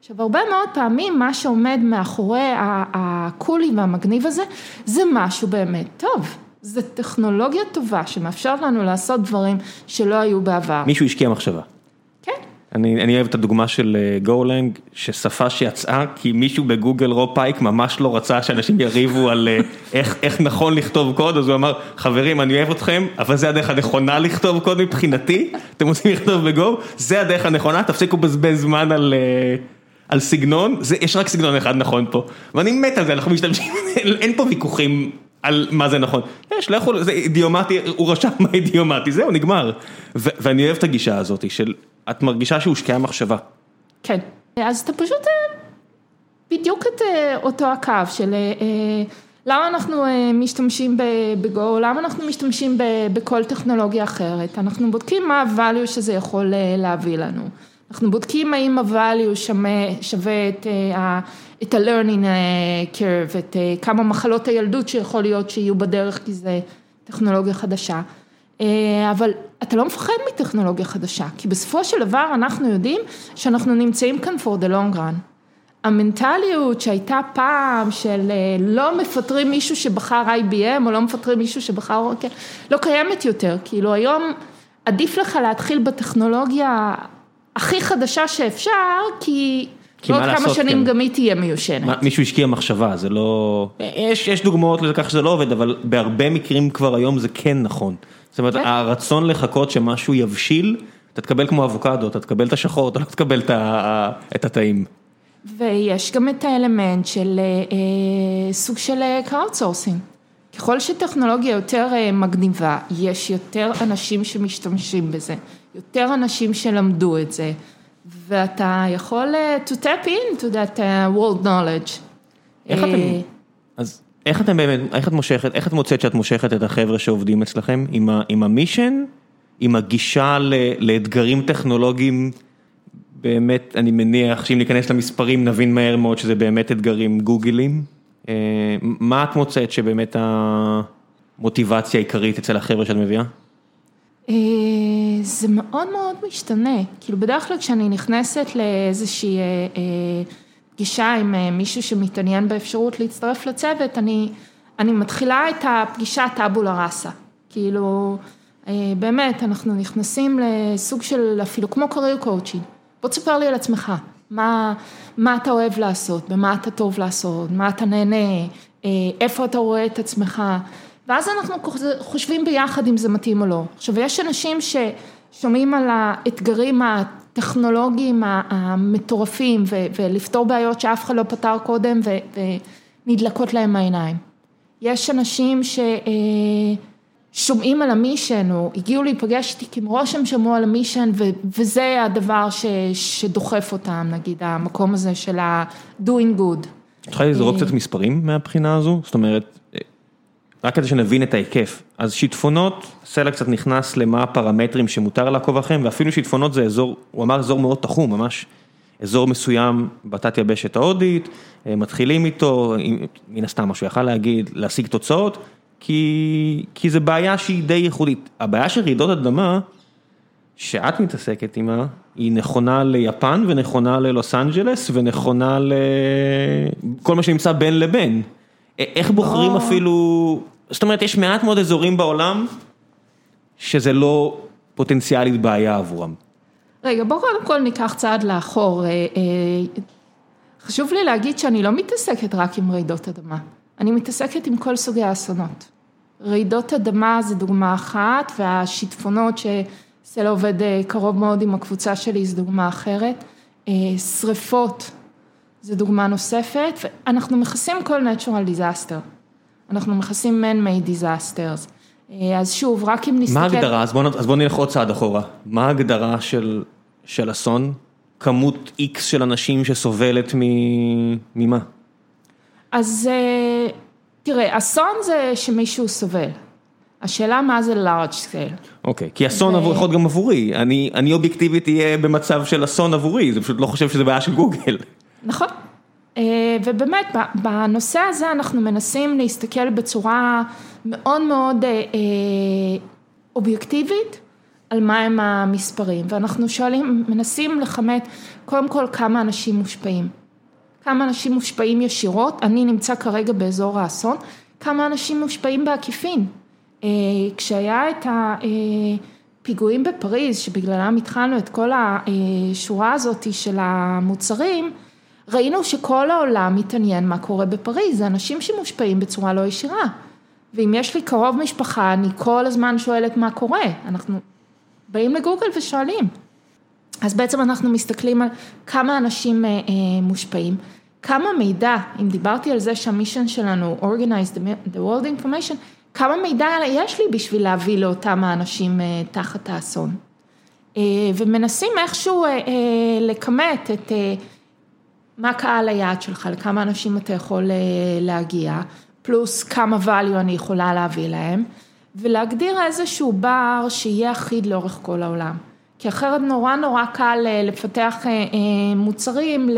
עכשיו הרבה מאוד פעמים מה שעומד מאחורי הקולי והמגניב הזה, זה משהו באמת טוב. זה טכנולוגיה טובה שמאפשרת לנו לעשות דברים שלא היו בעבר. מישהו השקיע מחשבה. כן. אני אני אוהב את הדוגמה של גולנג, ששפה שיצאה כי מישהו בגוגל רו פייק ממש לא רצה שאנשים יריבו על איך איך נכון לכתוב קוד, אז הוא אמר חברים אני אוהב אתכם, אבל זה הדרך הנכונה לכתוב קוד מבחינתי, אתם רוצים לכתוב בגו, זה הדרך הנכונה, תפסיקו לבזבז זמן על... על סגנון, זה, יש רק סגנון אחד נכון פה, ואני מת על זה, אנחנו משתמשים, אין פה ויכוחים על מה זה נכון, יש, לא יכול, זה אידיומטי, הוא רשם מה אידיומטי, זהו, נגמר. ו, ואני אוהב את הגישה הזאת של, את מרגישה שהושקעה מחשבה. כן, אז אתה פשוט בדיוק את אותו הקו של למה אנחנו משתמשים בגו, למה אנחנו משתמשים בכל טכנולוגיה אחרת, אנחנו בודקים מה הvalue שזה יכול להביא לנו. אנחנו בודקים האם ה-value שווה את ה-learning curve, את כמה מחלות הילדות שיכול להיות שיהיו בדרך כי זה טכנולוגיה חדשה, אבל אתה לא מפחד מטכנולוגיה חדשה, כי בסופו של דבר אנחנו יודעים שאנחנו נמצאים כאן for the long run. המנטליות שהייתה פעם של לא מפטרים מישהו שבחר IBM או לא מפטרים מישהו שבחר, לא קיימת יותר, כאילו היום עדיף לך להתחיל בטכנולוגיה הכי חדשה שאפשר, כי בעוד כמה שנים גם היא תהיה מיושנת. מישהו השקיע מחשבה, זה לא... יש דוגמאות לכך שזה לא עובד, אבל בהרבה מקרים כבר היום זה כן נכון. זאת אומרת, הרצון לחכות שמשהו יבשיל, אתה תקבל כמו אבוקדו, אתה תקבל את השחור, אתה לא תקבל את הטעים. ויש גם את האלמנט של סוג של crowdsourcing. ככל שטכנולוגיה יותר מגניבה, יש יותר אנשים שמשתמשים בזה. יותר אנשים שלמדו את זה, ואתה יכול to tap in to that world knowledge. איך אתם, אז איך אתם באמת, איך את מושכת, איך את מוצאת שאת מושכת את החבר'ה שעובדים אצלכם, עם המישן, עם הגישה לאתגרים טכנולוגיים, באמת, אני מניח שאם ניכנס למספרים נבין מהר מאוד שזה באמת אתגרים גוגלים, מה את מוצאת שבאמת המוטיבציה העיקרית אצל החבר'ה שאת מביאה? זה מאוד מאוד משתנה, כאילו בדרך כלל כשאני נכנסת לאיזושהי פגישה עם מישהו שמתעניין באפשרות להצטרף לצוות, אני מתחילה את הפגישה טאבולה ראסה, כאילו באמת אנחנו נכנסים לסוג של אפילו כמו career coaching, בוא תספר לי על עצמך, מה אתה אוהב לעשות, במה אתה טוב לעשות, מה אתה נהנה, איפה אתה רואה את עצמך. ואז אנחנו חושבים ביחד אם זה מתאים או לא. עכשיו יש אנשים ששומעים על האתגרים הטכנולוגיים המטורפים ולפתור בעיות שאף אחד לא פתר קודם ונדלקות להם העיניים. יש אנשים ששומעים על המישן או הגיעו להיפגש איתי כי מראש הם שמעו על המישן וזה הדבר שדוחף אותם, נגיד המקום הזה של ה-doing good. את יכולה לזרוק קצת מספרים מהבחינה הזו? זאת אומרת... רק כדי שנבין את ההיקף, אז שיטפונות, סלע קצת נכנס למה הפרמטרים שמותר לעקוב אחריהם, ואפילו שיטפונות זה אזור, הוא אמר אזור מאוד תחום, ממש אזור מסוים בתת יבשת ההודית, מתחילים איתו, מן הסתם מה שהוא יכל להגיד, להשיג תוצאות, כי כי זה בעיה שהיא די ייחודית. הבעיה של רעידות אדמה, שאת מתעסקת עימה, היא נכונה ליפן ונכונה ללוס אנג'לס ונכונה לכל מה שנמצא בין לבין. איך בוחרים אפילו, זאת אומרת יש מעט מאוד אזורים בעולם שזה לא פוטנציאלית בעיה עבורם. רגע בוא קודם כל ניקח צעד לאחור, חשוב לי להגיד שאני לא מתעסקת רק עם רעידות אדמה, אני מתעסקת עם כל סוגי האסונות. רעידות אדמה זה דוגמה אחת והשיטפונות לא עובד אה, קרוב מאוד עם הקבוצה שלי, זו דוגמה אחרת. אה, שריפות, זו דוגמה נוספת, ואנחנו מכסים כל natural disaster. אנחנו מכסים man-made disasters. אה, אז שוב, רק אם נסתכל... מה ההגדרה? אז בוא, אז בוא נלך עוד צעד אחורה. מה ההגדרה של, של אסון? כמות איקס של אנשים שסובלת מ... ממה? אז תראה, אסון זה שמישהו סובל. השאלה מה זה large scale. אוקיי, כי אסון ו... יכול להיות גם עבורי, אני, אני אובייקטיבית אהיה במצב של אסון עבורי, זה פשוט לא חושב שזה בעיה של גוגל. נכון, אה, ובאמת בנושא הזה אנחנו מנסים להסתכל בצורה מאוד מאוד אה, אה, אובייקטיבית על מהם המספרים, ואנחנו שואלים, מנסים לכמת קודם כל כמה אנשים מושפעים. כמה אנשים מושפעים ישירות, אני נמצא כרגע באזור האסון, כמה אנשים מושפעים בעקיפין. כשהיה את הפיגועים בפריז, שבגללם התחלנו את כל השורה הזאת של המוצרים, ראינו שכל העולם מתעניין מה קורה בפריז, זה אנשים שמושפעים בצורה לא ישירה. ואם יש לי קרוב משפחה, אני כל הזמן שואלת מה קורה, אנחנו באים לגוגל ושואלים. אז בעצם אנחנו מסתכלים על כמה אנשים אה, אה, מושפעים, כמה מידע, אם דיברתי על זה שהמישן שלנו, Organize the World Information, כמה מידע יש לי בשביל להביא לאותם האנשים אה, תחת האסון. אה, ומנסים איכשהו אה, לכמת את מה קהל היעד שלך, לכמה אנשים אתה יכול להגיע, פלוס כמה value אני יכולה להביא להם, ולהגדיר איזשהו בר שיהיה אחיד לאורך כל העולם. כי אחרת נורא נורא קל לפתח מוצרים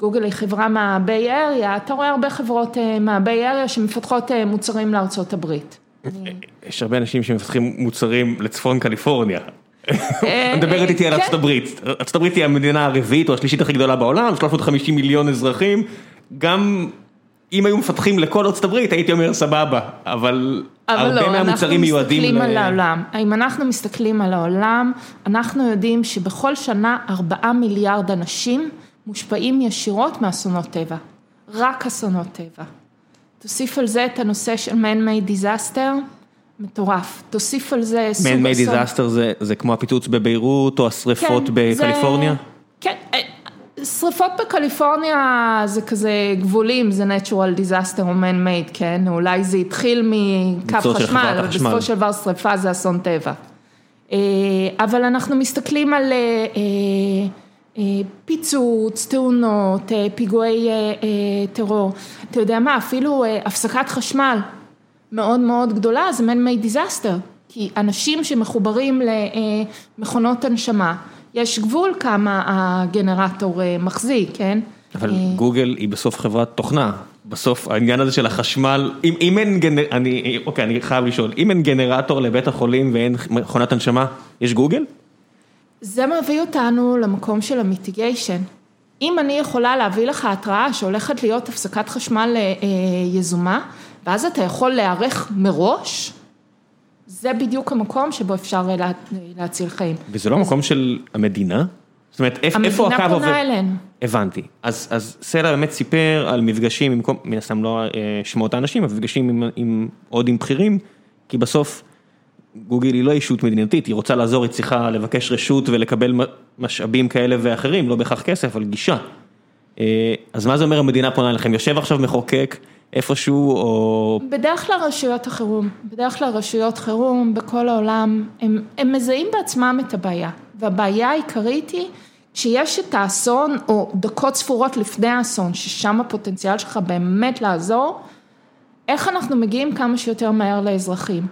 גוגל היא חברה מהביי אריה, אתה רואה הרבה חברות אה, מהביי אריה שמפתחות אה, מוצרים לארצות הברית. יש הרבה אנשים שמפתחים מוצרים לצפון קליפורניה. אה, מדברת איתי על ארצות כן. הברית, ארצות הברית היא המדינה הרביעית או השלישית הכי גדולה בעולם, 350 מיליון אזרחים, גם אם היו מפתחים לכל ארצות הברית הייתי אומר סבבה, אבל הרבה לא, מהמוצרים מיועדים. אבל לא, אנחנו מסתכלים על העולם, אם אנחנו מסתכלים על העולם, אנחנו יודעים שבכל שנה 4 מיליארד אנשים מושפעים ישירות מאסונות טבע, רק אסונות טבע. תוסיף על זה את הנושא של man-made disaster, מטורף. תוסיף על זה סוג אסון. man-made disaster זה, זה כמו הפיצוץ בביירות או השריפות כן, בקליפורניה? זה, כן, אה, שריפות בקליפורניה זה כזה גבולים, זה natural disaster או man-made, כן? אולי זה התחיל מקו חשמל, אבל בסופו של דבר שריפה זה אסון טבע. אה, אבל אנחנו מסתכלים על... אה, פיצוץ, תאונות, פיגועי טרור, אתה יודע מה, אפילו הפסקת חשמל מאוד מאוד גדולה זה man-made disaster, כי אנשים שמחוברים למכונות הנשמה, יש גבול כמה הגנרטור מחזיק, כן? אבל גוגל היא בסוף חברת תוכנה, בסוף העניין הזה של החשמל, אם, אם אין גנר... אני, אוקיי, אני חייב לשאול, אם אין גנרטור לבית החולים ואין מכונת הנשמה, יש גוגל? זה מביא אותנו למקום של המיטיגיישן. אם אני יכולה להביא לך התראה שהולכת להיות הפסקת חשמל אה, יזומה, ואז אתה יכול להיערך מראש, זה בדיוק המקום שבו אפשר לה, להציל חיים. וזה לא המקום של המדינה? זאת אומרת, איפה הקו עובר? המדינה פונה אלינו. הבנתי. אז, אז סלע באמת סיפר על מפגשים, עם, מן הסתם לא שמות האנשים, אבל מפגשים עם, עם, עוד עם בכירים, כי בסוף גוגל היא לא אישות מדינתית, היא רוצה לעזור, היא צריכה לבקש רשות ולקבל משאבים כאלה ואחרים, לא בהכרח כסף, אבל גישה. אה, אז מה זה אומר המדינה פונה אליכם? יושב עכשיו מחוקק איפשהו או... בדרך כלל רשויות החירום, בדרך כלל רשויות חירום בכל העולם, הם, הם מזהים בעצמם את הבעיה, והבעיה העיקרית היא שיש את האסון או דקות ספורות לפני האסון, ששם הפוטנציאל שלך באמת לעזור, איך אנחנו מגיעים כמה שיותר מהר לאזרחים.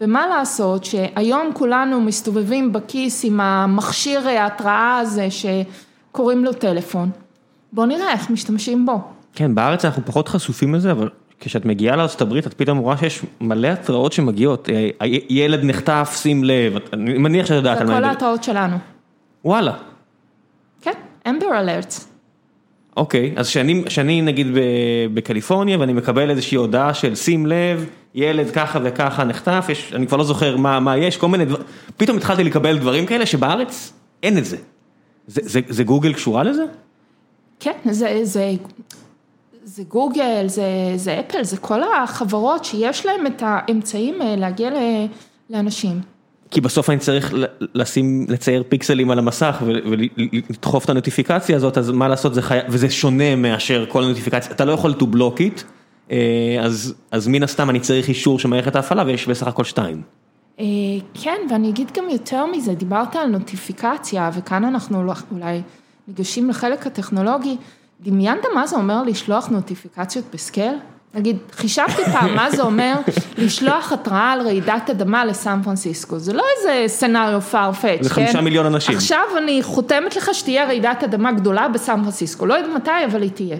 ומה לעשות שהיום כולנו מסתובבים בכיס עם המכשיר ההתראה הזה שקוראים לו טלפון. בוא נראה איך משתמשים בו. כן, בארץ אנחנו פחות חשופים לזה, אבל כשאת מגיעה לארה"ב את פתאום רואה שיש מלא התראות שמגיעות, אה, ילד נחטף, שים לב, אני מניח שאת יודעת על מה... זה כל ההתראות שלנו. וואלה. כן, אמבר אלרטס. אוקיי, אז שאני נגיד בקליפורניה ואני מקבל איזושהי הודעה של שים לב, ילד ככה וככה נחטף, יש, אני כבר לא זוכר מה, מה יש, כל מיני דברים, פתאום התחלתי לקבל דברים כאלה שבארץ אין את זה. זה, זה, זה גוגל קשורה לזה? כן, זה, זה, זה גוגל, זה, זה אפל, זה כל החברות שיש להם את האמצעים אה, להגיע לאנשים. כי בסוף אני צריך לשים, לצייר פיקסלים על המסך ולדחוף את הנוטיפיקציה הזאת, אז מה לעשות, וזה שונה מאשר כל הנוטיפיקציה, אתה לא יכול to block it, אז מן הסתם אני צריך אישור של מערכת ההפעלה ויש בסך הכל שתיים. כן, ואני אגיד גם יותר מזה, דיברת על נוטיפיקציה, וכאן אנחנו אולי ניגשים לחלק הטכנולוגי, דמיינת מה זה אומר לשלוח נוטיפיקציות בסקייל? נגיד, חישבתי פעם מה זה אומר לשלוח התראה על רעידת אדמה לסן פרנסיסקו, זה לא איזה סצנריו farfetch, כן? זה חמישה מיליון אנשים. עכשיו אני חותמת לך שתהיה רעידת אדמה גדולה בסן פרנסיסקו, לא יודעת מתי, אבל היא תהיה.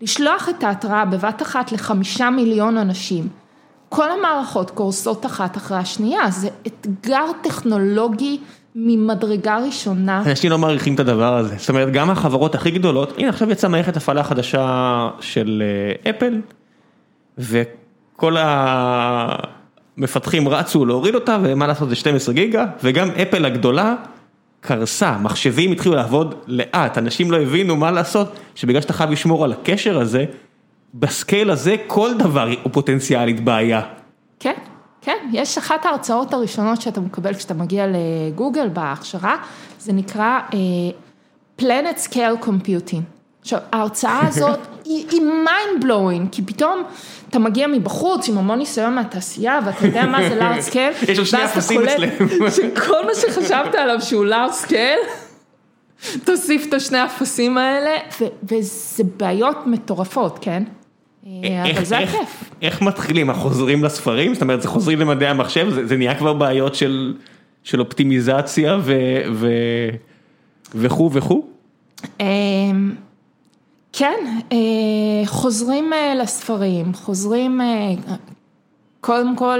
לשלוח את ההתראה בבת אחת לחמישה מיליון אנשים, כל המערכות קורסות אחת אחרי השנייה, זה אתגר טכנולוגי ממדרגה ראשונה. אנשים לא מעריכים את הדבר הזה, זאת אומרת גם החברות הכי גדולות, הנה עכשיו יצאה מערכת הפעלה חדשה של אפל, וכל המפתחים רצו להוריד אותה ומה לעשות זה 12 גיגה, וגם אפל הגדולה קרסה, מחשבים התחילו לעבוד לאט, אנשים לא הבינו מה לעשות, שבגלל שאתה חייב לשמור על הקשר הזה, ב scale הזה כל דבר הוא פוטנציאלית בעיה. כן, כן, יש אחת ההרצאות הראשונות שאתה מקבל כשאתה מגיע לגוגל בהכשרה, זה נקרא Planet Scale Computing. עכשיו, ההרצאה הזאת היא היא mind blowing, כי פתאום אתה מגיע מבחוץ עם המון ניסיון מהתעשייה, ואתה יודע מה זה large scale, יש לו שני אפסים אצלם. שכל מה שחשבת עליו שהוא large scale, תוסיף את השני האפסים האלה, וזה בעיות מטורפות, כן? אבל זה הכיף. איך מתחילים, חוזרים לספרים? זאת אומרת, זה חוזרים למדעי המחשב, זה נהיה כבר בעיות של אופטימיזציה וכו' וכו'? כן, חוזרים לספרים, חוזרים קודם כל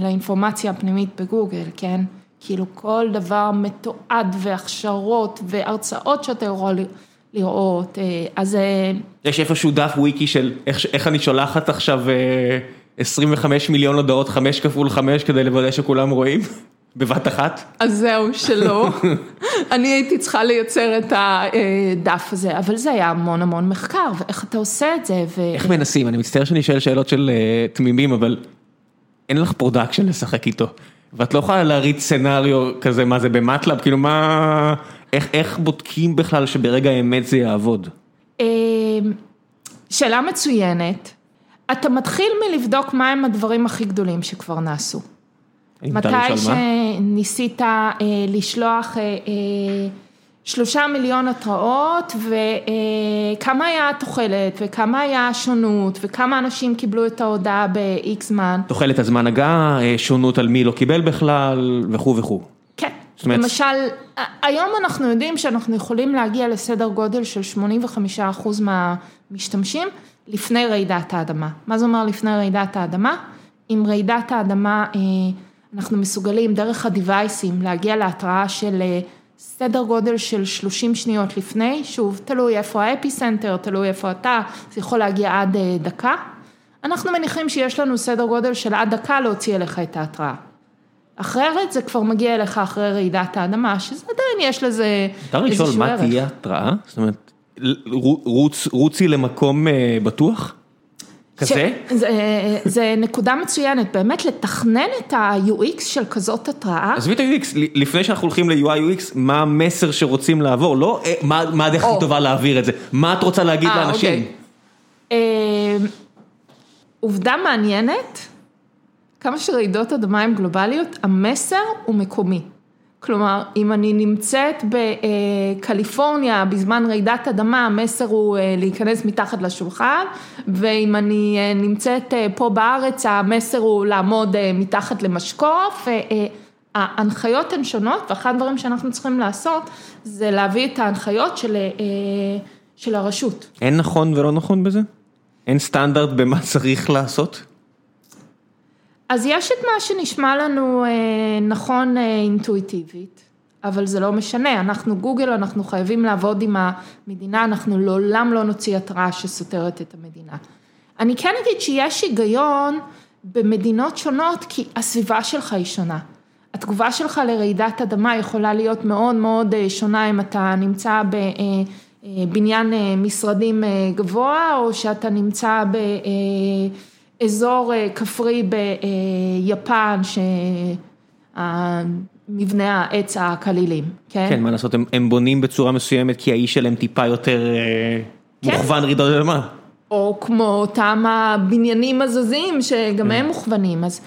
לאינפורמציה הפנימית בגוגל, כן? כאילו כל דבר מתועד והכשרות והרצאות שאתה יכול לראות, אז... יש איפשהו דף וויקי של איך אני שולחת עכשיו 25 מיליון הודעות 5 כפול 5 כדי לוודא שכולם רואים? בבת אחת? אז זהו, שלא. אני הייתי צריכה לייצר את הדף הזה, אבל זה היה המון המון מחקר, ואיך אתה עושה את זה, ו... איך מנסים? אני מצטער שאני שואל שאלות של תמימים, אבל אין לך production לשחק איתו, ואת לא יכולה להריץ scenario כזה, מה זה ב MATLAB, כאילו מה... איך בודקים בכלל שברגע האמת זה יעבוד? שאלה מצוינת. אתה מתחיל מלבדוק מהם הדברים הכי גדולים שכבר נעשו. מתי שניסית לשלוח שלושה מיליון התראות וכמה היה התוחלת וכמה היה השונות וכמה אנשים קיבלו את ההודעה ב-X זמן. תוחלת הזמן הגעה, שונות על מי לא קיבל בכלל וכו' וכו'. כן, למשל היום אנחנו יודעים שאנחנו יכולים להגיע לסדר גודל של 85% מהמשתמשים לפני רעידת האדמה. מה זה אומר לפני רעידת האדמה? אם רעידת האדמה אנחנו מסוגלים דרך הדיווייסים להגיע להתראה של סדר גודל של 30 שניות לפני, שוב תלוי איפה ה epicenter, תלוי איפה אתה, זה יכול להגיע עד דקה, אנחנו מניחים שיש לנו סדר גודל של עד דקה להוציא אליך את ההתראה. אחרת זה כבר מגיע אליך אחרי רעידת האדמה, שזה עדיין יש לזה איזשהו ערך. אפשר לשאול מה תהיה התראה? זאת אומרת, רוצי למקום בטוח? כזה? זה נקודה מצוינת, באמת לתכנן את ה-UX של כזאת התראה. עזבי את ה-UX, לפני שאנחנו הולכים ל-UI UX, מה המסר שרוצים לעבור, לא מה הדרך הכי טובה להעביר את זה, מה את רוצה להגיד לאנשים? עובדה מעניינת, כמה שרעידות אדמה הן גלובליות, המסר הוא מקומי. כלומר, אם אני נמצאת בקליפורניה בזמן רעידת אדמה, המסר הוא להיכנס מתחת לשולחן, ואם אני נמצאת פה בארץ, המסר הוא לעמוד מתחת למשקוף, ההנחיות הן שונות, ואחד הדברים שאנחנו צריכים לעשות, זה להביא את ההנחיות של הרשות. אין נכון ולא נכון בזה? אין סטנדרט במה צריך לעשות? אז יש את מה שנשמע לנו נכון אינטואיטיבית, אבל זה לא משנה, אנחנו גוגל, אנחנו חייבים לעבוד עם המדינה, אנחנו לעולם לא נוציא התראה שסותרת את המדינה. אני כן אגיד שיש היגיון במדינות שונות, כי הסביבה שלך היא שונה. התגובה שלך לרעידת אדמה יכולה להיות מאוד מאוד שונה אם אתה נמצא בבניין משרדים גבוה, או שאתה נמצא ב... אזור כפרי ביפן מבנה העץ הקלילים, כן? כן, מה לעשות, הם, הם בונים בצורה מסוימת כי האיש שלהם טיפה יותר כן. מוכוון רעידות אדמה. או כמו אותם הבניינים הזזים שגם הם מוכוונים, אז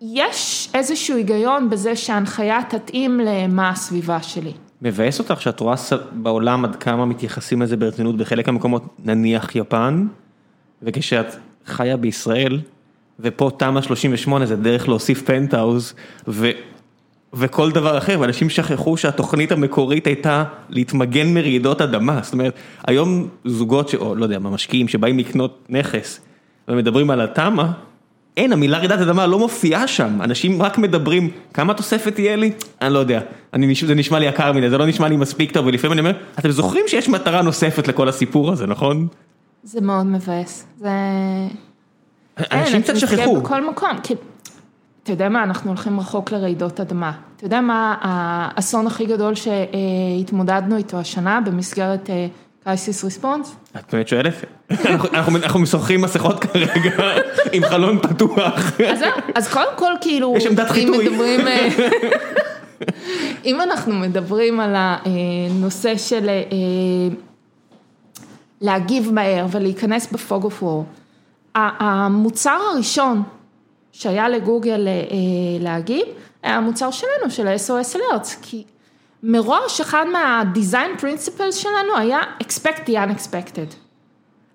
יש איזשהו היגיון בזה שההנחיה תתאים למה הסביבה שלי. מבאס אותך שאת רואה בעולם עד כמה מתייחסים לזה ברצינות בחלק המקומות, נניח יפן, וכשאת חיה בישראל, ופה תמ"א 38 זה דרך להוסיף פנטהאוז, ו... וכל דבר אחר, ואנשים שכחו שהתוכנית המקורית הייתה להתמגן מרעידות אדמה, זאת אומרת, היום זוגות, ש... או לא יודע, משקיעים שבאים לקנות נכס ומדברים על התמ"א, אין, המילה רעידת אדמה לא מופיעה שם, אנשים רק מדברים, כמה תוספת תהיה לי? אני לא יודע, אני, זה נשמע לי יקר מדי, זה לא נשמע לי מספיק טוב, ולפעמים אני אומר, אתם זוכרים שיש מטרה נוספת לכל הסיפור הזה, נכון? זה מאוד מבאס, זה... אנשים קצת שכחו. כן, בכל מקום, כי... אתה יודע מה, אנחנו הולכים רחוק לרעידות אדמה. אתה יודע מה האסון הכי גדול שהתמודדנו איתו השנה במסגרת קייסיס ריספונס? את באמת שואלת? אנחנו משוחחים מסכות כרגע עם חלון פתוח. אז קודם כל כאילו, יש עמדת חיטוי. אם אנחנו מדברים על הנושא של להגיב מהר ולהיכנס בפוג אוף וור, המוצר הראשון שהיה לגוגל להגיב, היה המוצר שלנו, של ה-SOS Alerts, כי מראש אחד מה-design principles שלנו היה expect the unexpected.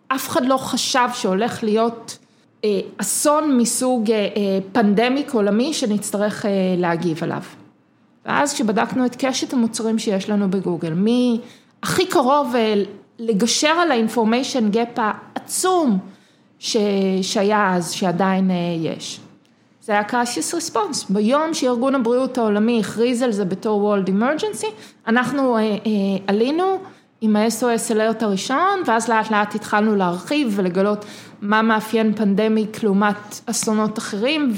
אף אחד לא חשב שהולך להיות אה, אסון מסוג אה, אה, פנדמיק עולמי שנצטרך אה, להגיב עליו. ואז כשבדקנו את קשת המוצרים שיש לנו בגוגל, מי הכי קרוב אה, לגשר על ה-information gap העצום ש... שהיה אז, שעדיין אה, יש. זה היה קרייסיס ריספונס, ביום שארגון הבריאות העולמי הכריז על זה בתור World Emergency, אנחנו אה, אה, עלינו עם ה-SOS אלרט הראשון, ואז לאט לאט התחלנו להרחיב ולגלות מה מאפיין פנדמיק לעומת אסונות אחרים,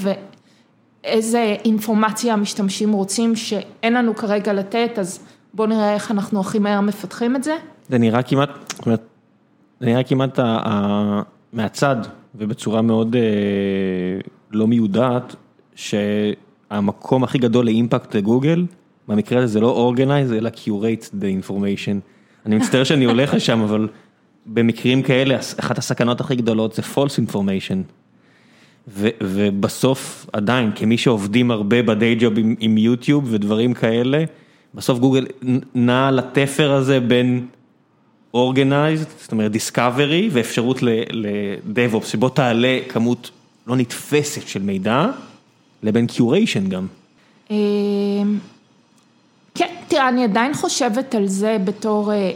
ואיזה אינפורמציה המשתמשים רוצים שאין לנו כרגע לתת, אז בואו נראה איך אנחנו הכי מהר מפתחים את זה. זה נראה כמעט, זאת אומרת, זה נראה כמעט מהצד ובצורה מאוד לא מיודעת, שהמקום הכי גדול לאימפקט לגוגל, במקרה הזה זה לא organize אלא curate the information. אני מצטער שאני הולך לשם, אבל במקרים כאלה, אחת הסכנות הכי גדולות זה false information. ובסוף עדיין, כמי שעובדים הרבה בדיי ג'וב עם, עם יוטיוב ודברים כאלה, בסוף גוגל נע לתפר הזה בין organized, זאת אומרת discovery ואפשרות ל-DevOps, שבו תעלה כמות לא נתפסת של מידע, לבין curation גם. אמ, כן, תראה, אני עדיין חושבת על זה בתור אה, אה,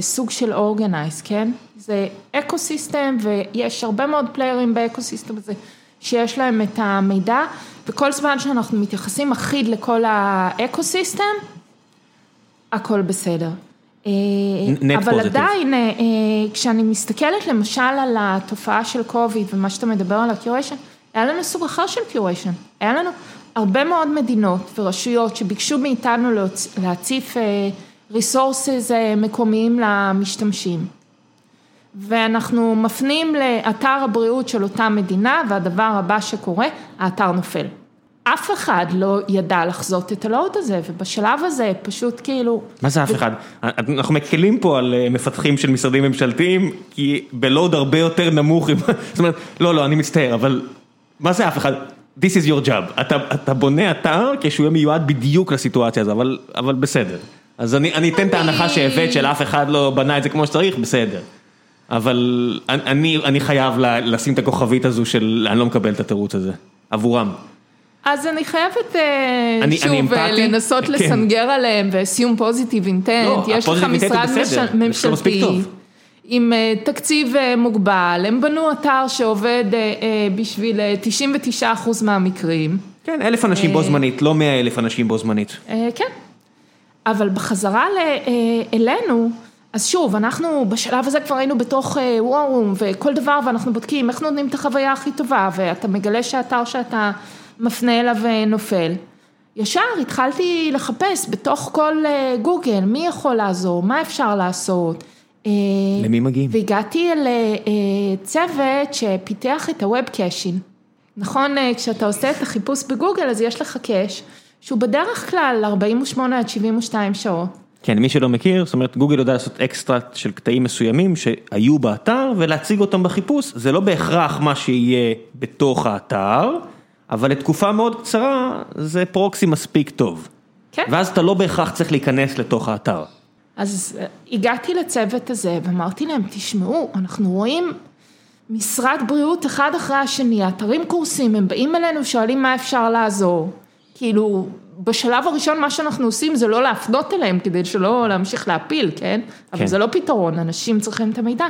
סוג של organize, כן? זה ecosystem ויש הרבה מאוד פליירים ב ecosystem הזה שיש להם את המידע, וכל זמן שאנחנו מתייחסים אחיד לכל ה ecosystem, הכל בסדר. אה, אבל עדיין, אה, אה, כשאני מסתכלת למשל על התופעה של קוביד ומה שאתה מדבר על ה curation, היה לנו סוג אחר של curation, היה לנו הרבה מאוד מדינות ורשויות שביקשו מאיתנו להציף resources מקומיים למשתמשים. ואנחנו מפנים לאתר הבריאות של אותה מדינה והדבר הבא שקורה, האתר נופל. אף אחד לא ידע לחזות את ה load הזה, ובשלב הזה פשוט כאילו... מה זה אף אחד? אנחנו מקלים פה על אה, מפתחים של משרדים ממשלתיים, כי ב load הרבה יותר נמוך, זאת אומרת, לא, לא, אני מצטער, אבל מה זה אף אחד? This is your job, אתה, אתה בונה אתר כשהוא יהיה מיועד בדיוק לסיטואציה הזו, אבל, אבל בסדר. אז אני, אני אתן את ההנחה שהבאת של אף אחד לא בנה את זה כמו שצריך, בסדר. אבל אני, אני חייב לשים את הכוכבית הזו של אני לא מקבל את התירוץ הזה, עבורם. אז אני חייבת אה, אני, שוב אני אה, לנסות כן. לסנגר עליהם ו-assume positive intent, לא, יש לך משרד ממשלתי עם אה, תקציב מוגבל, הם בנו אתר שעובד בשביל 99% מהמקרים. כן, אלף אנשים בו זמנית, לא מאה אלף אנשים בו זמנית. כן, אבל בחזרה אלינו, אז שוב, אנחנו בשלב הזה כבר היינו בתוך וואו, וכל דבר, ואנחנו בודקים איך נותנים את החוויה הכי טובה, ואתה מגלה שהאתר שאתה... מפנה אליו נופל. ישר התחלתי לחפש בתוך כל אה, גוגל, מי יכול לעזור, מה אפשר לעשות. אה, למי מגיעים? והגעתי לצוות אה, שפיתח את ה web caching. נכון, אה, כשאתה עושה את החיפוש בגוגל, אז יש לך cache, שהוא בדרך כלל 48 עד 72 שעות. כן, מי שלא מכיר, זאת אומרת, גוגל יודע לעשות extract של קטעים מסוימים שהיו באתר ולהציג אותם בחיפוש, זה לא בהכרח מה שיהיה בתוך האתר, אבל לתקופה מאוד קצרה זה proxy מספיק טוב. כן. ואז אתה לא בהכרח צריך להיכנס לתוך האתר. אז אה, הגעתי לצוות הזה ואמרתי להם, תשמעו, אנחנו רואים משרד בריאות אחד אחרי השני, אתרים קורסים, הם באים אלינו, שואלים מה אפשר לעזור. כאילו, בשלב הראשון מה שאנחנו עושים זה לא להפנות אליהם כדי שלא להמשיך להפיל, כן? אבל כן. זה לא פתרון, אנשים צריכים את המידע.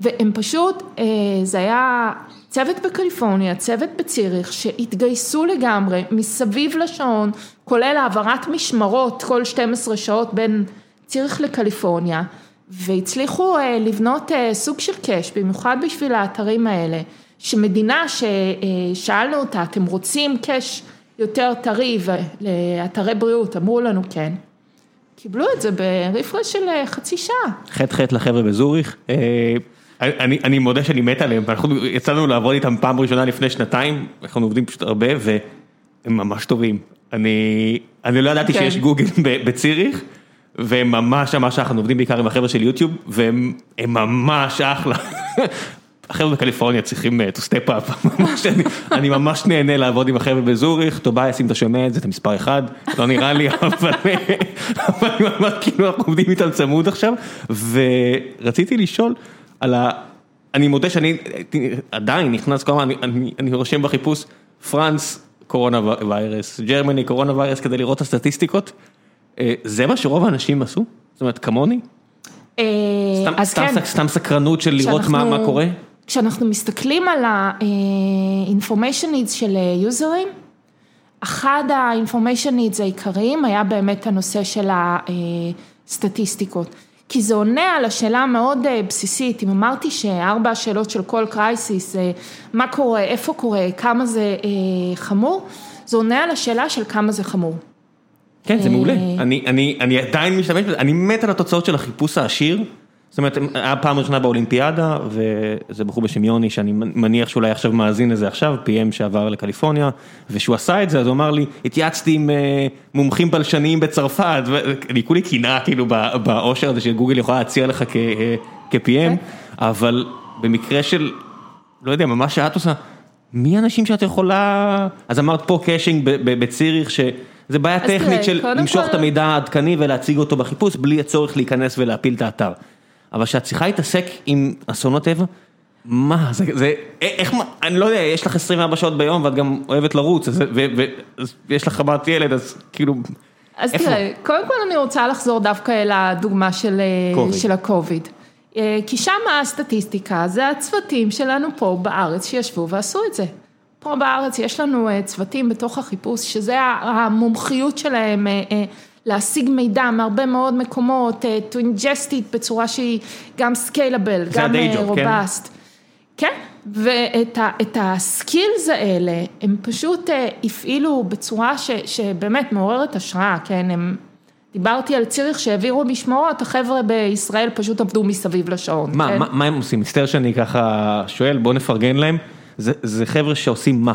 והם פשוט, אה, זה היה צוות בקליפורניה, צוות בציריך, שהתגייסו לגמרי מסביב לשעון, כולל העברת משמרות כל 12 שעות בין ציריך לקליפורניה, והצליחו אה, לבנות אה, סוג של קאש, במיוחד בשביל האתרים האלה, שמדינה ששאלנו אותה, אתם רוצים קאש יותר טרי לאתרי בריאות, אמרו לנו כן. קיבלו את זה ברפרש של אה, חצי שעה. חטא חטא לחבר'ה בזוריך. אה, אני, אני מודה שאני מת עליהם, אנחנו יצאנו לעבוד איתם פעם ראשונה לפני שנתיים, אנחנו עובדים פשוט הרבה והם ממש טובים. אני, אני לא ידעתי כן. שיש גוגל ב- בציריך, והם ממש ממש אנחנו עובדים בעיקר עם החבר'ה של יוטיוב, והם הם ממש אחלה. החבר'ה בקליפורניה צריכים אה, to step up, אני, ממש נהנה לעבוד עם החבר'ה בזוריך, טובייס אם אתה שומע את זה, אתה מספר אחד, לא נראה לי, אבל אבל אני ממש כאילו אנחנו עובדים איתם צמוד עכשיו, ורציתי לשאול על ה... אני מודה שאני עדיין נכנס כל הזמן, אני, רושם בחיפוש פרנס קורונה ויירס, גרמני קורונה ויירס כדי לראות את הסטטיסטיקות, אה, זה מה שרוב האנשים עשו? זאת אומרת כמוני? אה, סתם, כן. סתם סקרנות של לראות מה קורה? כשאנחנו מסתכלים על ה-information needs של יוזרים, אחד ה-information needs העיקריים היה באמת הנושא של הסטטיסטיקות. כי זה עונה על השאלה המאוד אה, בסיסית, אם אמרתי שארבע השאלות של כל קרייסיס, אה, מה קורה, איפה קורה, כמה זה אה, חמור, זה עונה על השאלה של כמה זה חמור. כן, זה אה, מעולה. אני, אני, אני עדיין משתמש בזה, אני מת על התוצאות של החיפוש העשיר. זאת אומרת, היה פעם ראשונה באולימפיאדה, וזה בחור בשם יוני, שאני מניח שאולי עכשיו מאזין לזה עכשיו, PM שעבר לקליפורניה, ושהוא עשה את זה, אז הוא אמר לי, התייעצתי עם אה, מומחים בלשניים בצרפת, ואני כולי קנאה כאילו בא- באושר הזה שגוגל יכולה להציע לך אה, כ-PM, אבל במקרה של, לא יודע, ממש שאת עושה, מי האנשים שאת יכולה, אז אמרת פה caching בציריך, שזה בעיה אז תראה, טכנית של למשוך כל- את המידע העדכני ולהציג אותו בחיפוש, בלי הצורך להיכנס ולהפיל את האתר. אבל כשאת צריכה להתעסק עם אסונות טבע, מה, זה, זה, איך, מה- אני לא יודע, יש לך 24 שעות ביום ואת גם אוהבת לרוץ, אז- ו- ו- אז יש לך בת ילד, אז כאילו, אז איפה? תראה, קודם כל אני רוצה לחזור דווקא אל הדוגמה של, אה. של הקוביד. אה, כי שם הסטטיסטיקה זה הצוותים שלנו פה בארץ שישבו ועשו את זה. פה בארץ יש לנו אה, צוותים בתוך החיפוש, שזה המומחיות שלהם אה, אה, להשיג מידע מהרבה מאוד מקומות, אה, to ingest it בצורה שהיא גם scalable, גם job, כן? רובסט. כן, ואת ה- את ה skills האלה, הם פשוט אה, הפעילו בצורה ש, שבאמת מעוררת השראה, כן, הם, דיברתי על ציריך שהעבירו משמרות, החבר'ה בישראל פשוט עבדו מסביב לשעון. מה, כן? מה, מה הם עושים? מצטער שאני ככה שואל, בוא נפרגן להם, זה, זה חבר'ה שעושים מה?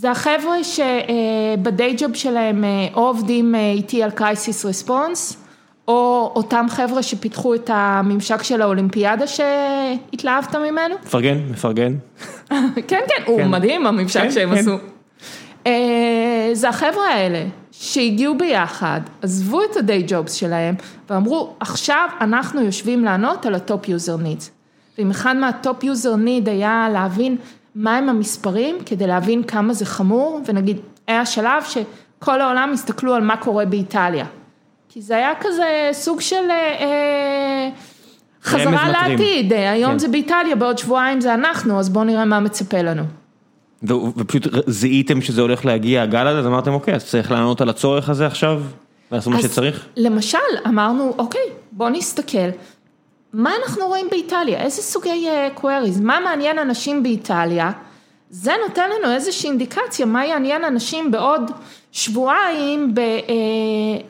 זה החבר'ה שב day job שלהם אה, או עובדים אה, איתי על crisis response, או אותם חבר'ה שפיתחו את הממשק של האולימפיאדה שהתלהבת ממנו. מפרגן, מפרגן. כן, כן, הוא כן. מדהים הממשק כן, שהם כן. עשו. אה, זה החבר'ה האלה שהגיעו ביחד, עזבו את ה day jobs שלהם ואמרו עכשיו אנחנו יושבים לענות על ה top user needs. ואם אחד מה top user need היה להבין מהם המספרים כדי להבין כמה זה חמור ונגיד היה שלב שכל העולם הסתכלו על מה קורה באיטליה. כי זה היה כזה סוג של אה, אה, חזרה רמז מטרים. לעתיד, אה, היום כן. זה באיטליה, בעוד שבועיים זה אנחנו, אז בואו נראה מה מצפה לנו. ופשוט זיהיתם שזה הולך להגיע הגל הזה, אז אמרתם אוקיי, אז צריך לענות על הצורך הזה עכשיו, לעשות מה שצריך? למשל, אמרנו, אוקיי, בואו נסתכל, מה אנחנו רואים באיטליה, איזה סוגי קוויריז, מה מעניין אנשים באיטליה, זה נותן לנו איזושהי אינדיקציה מה יעניין אנשים בעוד שבועיים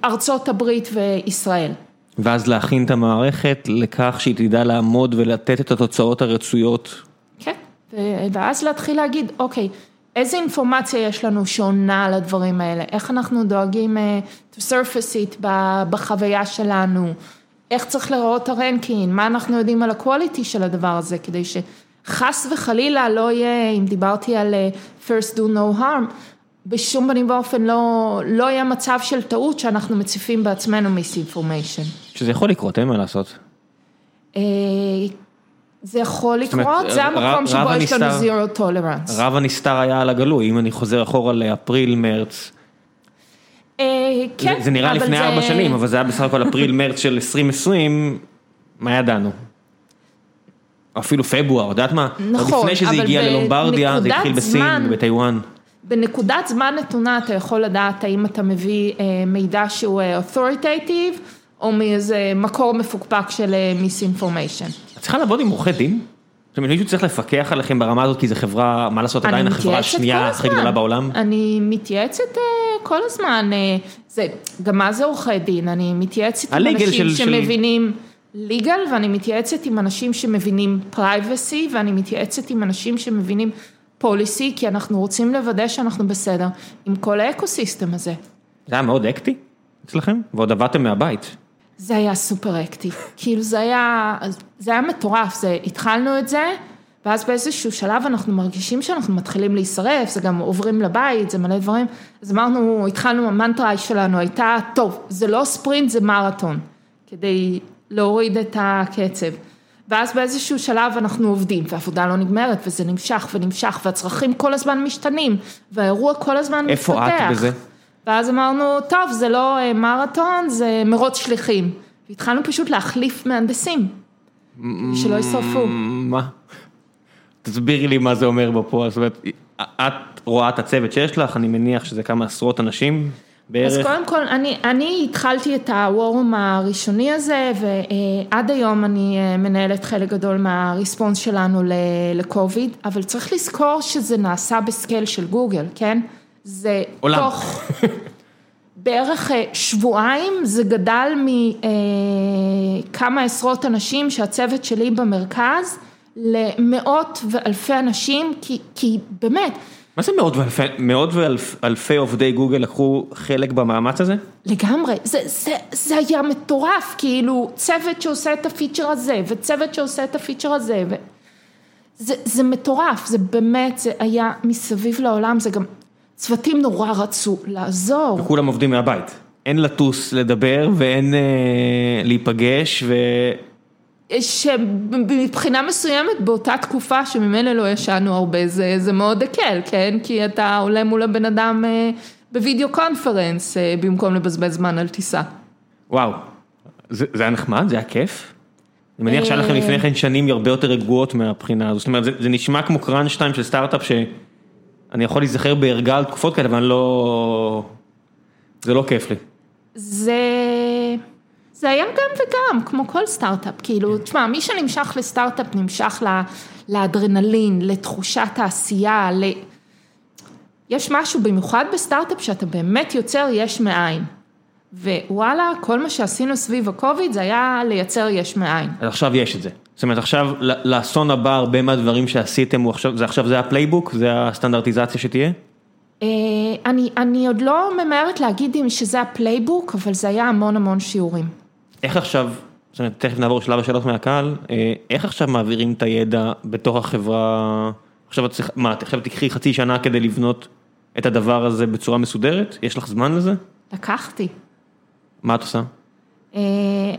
בארצות הברית וישראל. ואז להכין את המערכת לכך שהיא תדע לעמוד ולתת את התוצאות הרצויות. כן. ואז להתחיל להגיד, אוקיי, איזה אינפורמציה יש לנו שעונה על הדברים האלה, איך אנחנו דואגים to surface it בחוויה שלנו, איך צריך לראות הרנקין, מה אנחנו יודעים על הקואליטי של הדבר הזה, כדי שחס וחלילה לא יהיה, אם דיברתי על first do no harm, בשום פנים ואופן לא, לא יהיה מצב של טעות שאנחנו מציפים בעצמנו misinformation. שזה יכול לקרות, אין מה לעשות. זה יכול לקרות, זה המקום שבו יש לנו zero tolerance. רב הנסתר היה על הגלוי, אם אני חוזר אחורה לאפריל, מרץ. כן, זה נראה לפני ארבע שנים, אבל זה היה בסך הכל אפריל, מרץ של 2020, מה ידענו? אפילו פברואר, יודעת מה? נכון, לפני שזה הגיע ללומברדיה, זה התחיל בסין, בטיוואן. בנקודת זמן נתונה אתה יכול לדעת האם אתה מביא מידע שהוא authoritative, או מאיזה מקור מפוקפק של מיס-אינפורמיישן. את צריכה לעבוד עם עורכי דין? זאת אומרת, מישהו צריך לפקח עליכם ברמה הזאת, כי זו חברה, מה לעשות, עדיין החברה השנייה הכי גדולה בעולם? אני מתייעצת כל הזמן, זה, גם מה זה עורכי דין? אני מתייעצת עם אנשים שמבינים legal, ואני מתייעצת עם אנשים שמבינים privacy, ואני מתייעצת עם אנשים שמבינים policy, כי אנחנו רוצים לוודא שאנחנו בסדר עם כל האקוסיסטם הזה. זה היה מאוד אקטי אצלכם? ועוד עבדתם מהבית. זה היה סופר אקטי, כאילו זה היה, זה היה מטורף, זה, התחלנו את זה, ואז באיזשהו שלב אנחנו מרגישים שאנחנו מתחילים להישרף, זה גם עוברים לבית, זה מלא דברים, אז אמרנו, התחלנו, המנטרה שלנו הייתה, טוב, זה לא ספרינט, זה מרתון, כדי להוריד את הקצב. ואז באיזשהו שלב אנחנו עובדים, והעבודה לא נגמרת, וזה נמשך ונמשך, והצרכים כל הזמן משתנים, והאירוע כל הזמן מתפתח. איפה את בזה? ואז אמרנו, טוב, זה לא מרתון, זה מרוץ שליחים. והתחלנו פשוט להחליף מהנדסים, שלא ישרפו. מה? תסבירי לי מה זה אומר בפועל, זאת אומרת, את רואה את הצוות שיש לך, אני מניח שזה כמה עשרות אנשים בערך. אז קודם כל, אני, אני התחלתי את הוורום הראשוני הזה, ועד היום אני מנהלת חלק גדול מהריספונס שלנו לקוביד, אבל צריך לזכור שזה נעשה בסקייל של גוגל, כן? זה עולם. תוך בערך שבועיים, זה גדל מכמה עשרות אנשים שהצוות שלי במרכז, למאות ואלפי אנשים, כי, כי באמת. מה זה מאות ואלפי, מאות ואלפי עובדי גוגל לקחו חלק במאמץ הזה? לגמרי, זה, זה, זה היה מטורף, כאילו צוות שעושה את הפיצ'ר הזה, וצוות שעושה את הפיצ'ר הזה, ו... זה, זה מטורף, זה באמת, זה היה מסביב לעולם, זה גם, צוותים נורא רצו לעזור. וכולם עובדים מהבית, אין לטוס לדבר ואין אה, להיפגש ו... שמבחינה מסוימת באותה תקופה שממילא לא ישנו הרבה, זה, זה מאוד הקל, כן? כי אתה עולה מול הבן אדם בווידאו קונפרנס במקום לבזבז זמן על טיסה. וואו, זה, זה היה נחמד? זה היה כיף? אני מניח שהיה לכם לפני כן שנים הרבה יותר רגועות מהבחינה הזאת, זאת אומרת זה, זה נשמע כמו 2 של סטארט-אפ שאני יכול להיזכר בערגה על תקופות כאלה, אבל אני לא... זה לא כיף לי. זה... זה היה גם וגם, כמו כל סטארט-אפ, כאילו, תשמע, מי שנמשך לסטארט-אפ נמשך לאדרנלין, לתחושת העשייה, ל... יש משהו במיוחד בסטארט-אפ שאתה באמת יוצר יש מאין. ווואלה, כל מה שעשינו סביב הקוביד זה היה לייצר יש מאין. אז עכשיו יש את זה. זאת אומרת, עכשיו לאסון הבא, הרבה מהדברים שעשיתם, זה עכשיו זה ה playbook? זה הסטנדרטיזציה שתהיה? אני, אני עוד לא ממהרת להגיד אם שזה ה playbook, אבל זה היה המון המון שיעורים. איך עכשיו, זאת אומרת, תכף נעבור לשלב השאלות מהקהל, איך עכשיו מעבירים את הידע בתוך החברה, עכשיו את צריכה, מה, עכשיו תקחי חצי שנה כדי לבנות את הדבר הזה בצורה מסודרת? יש לך זמן לזה? לקחתי. מה את עושה?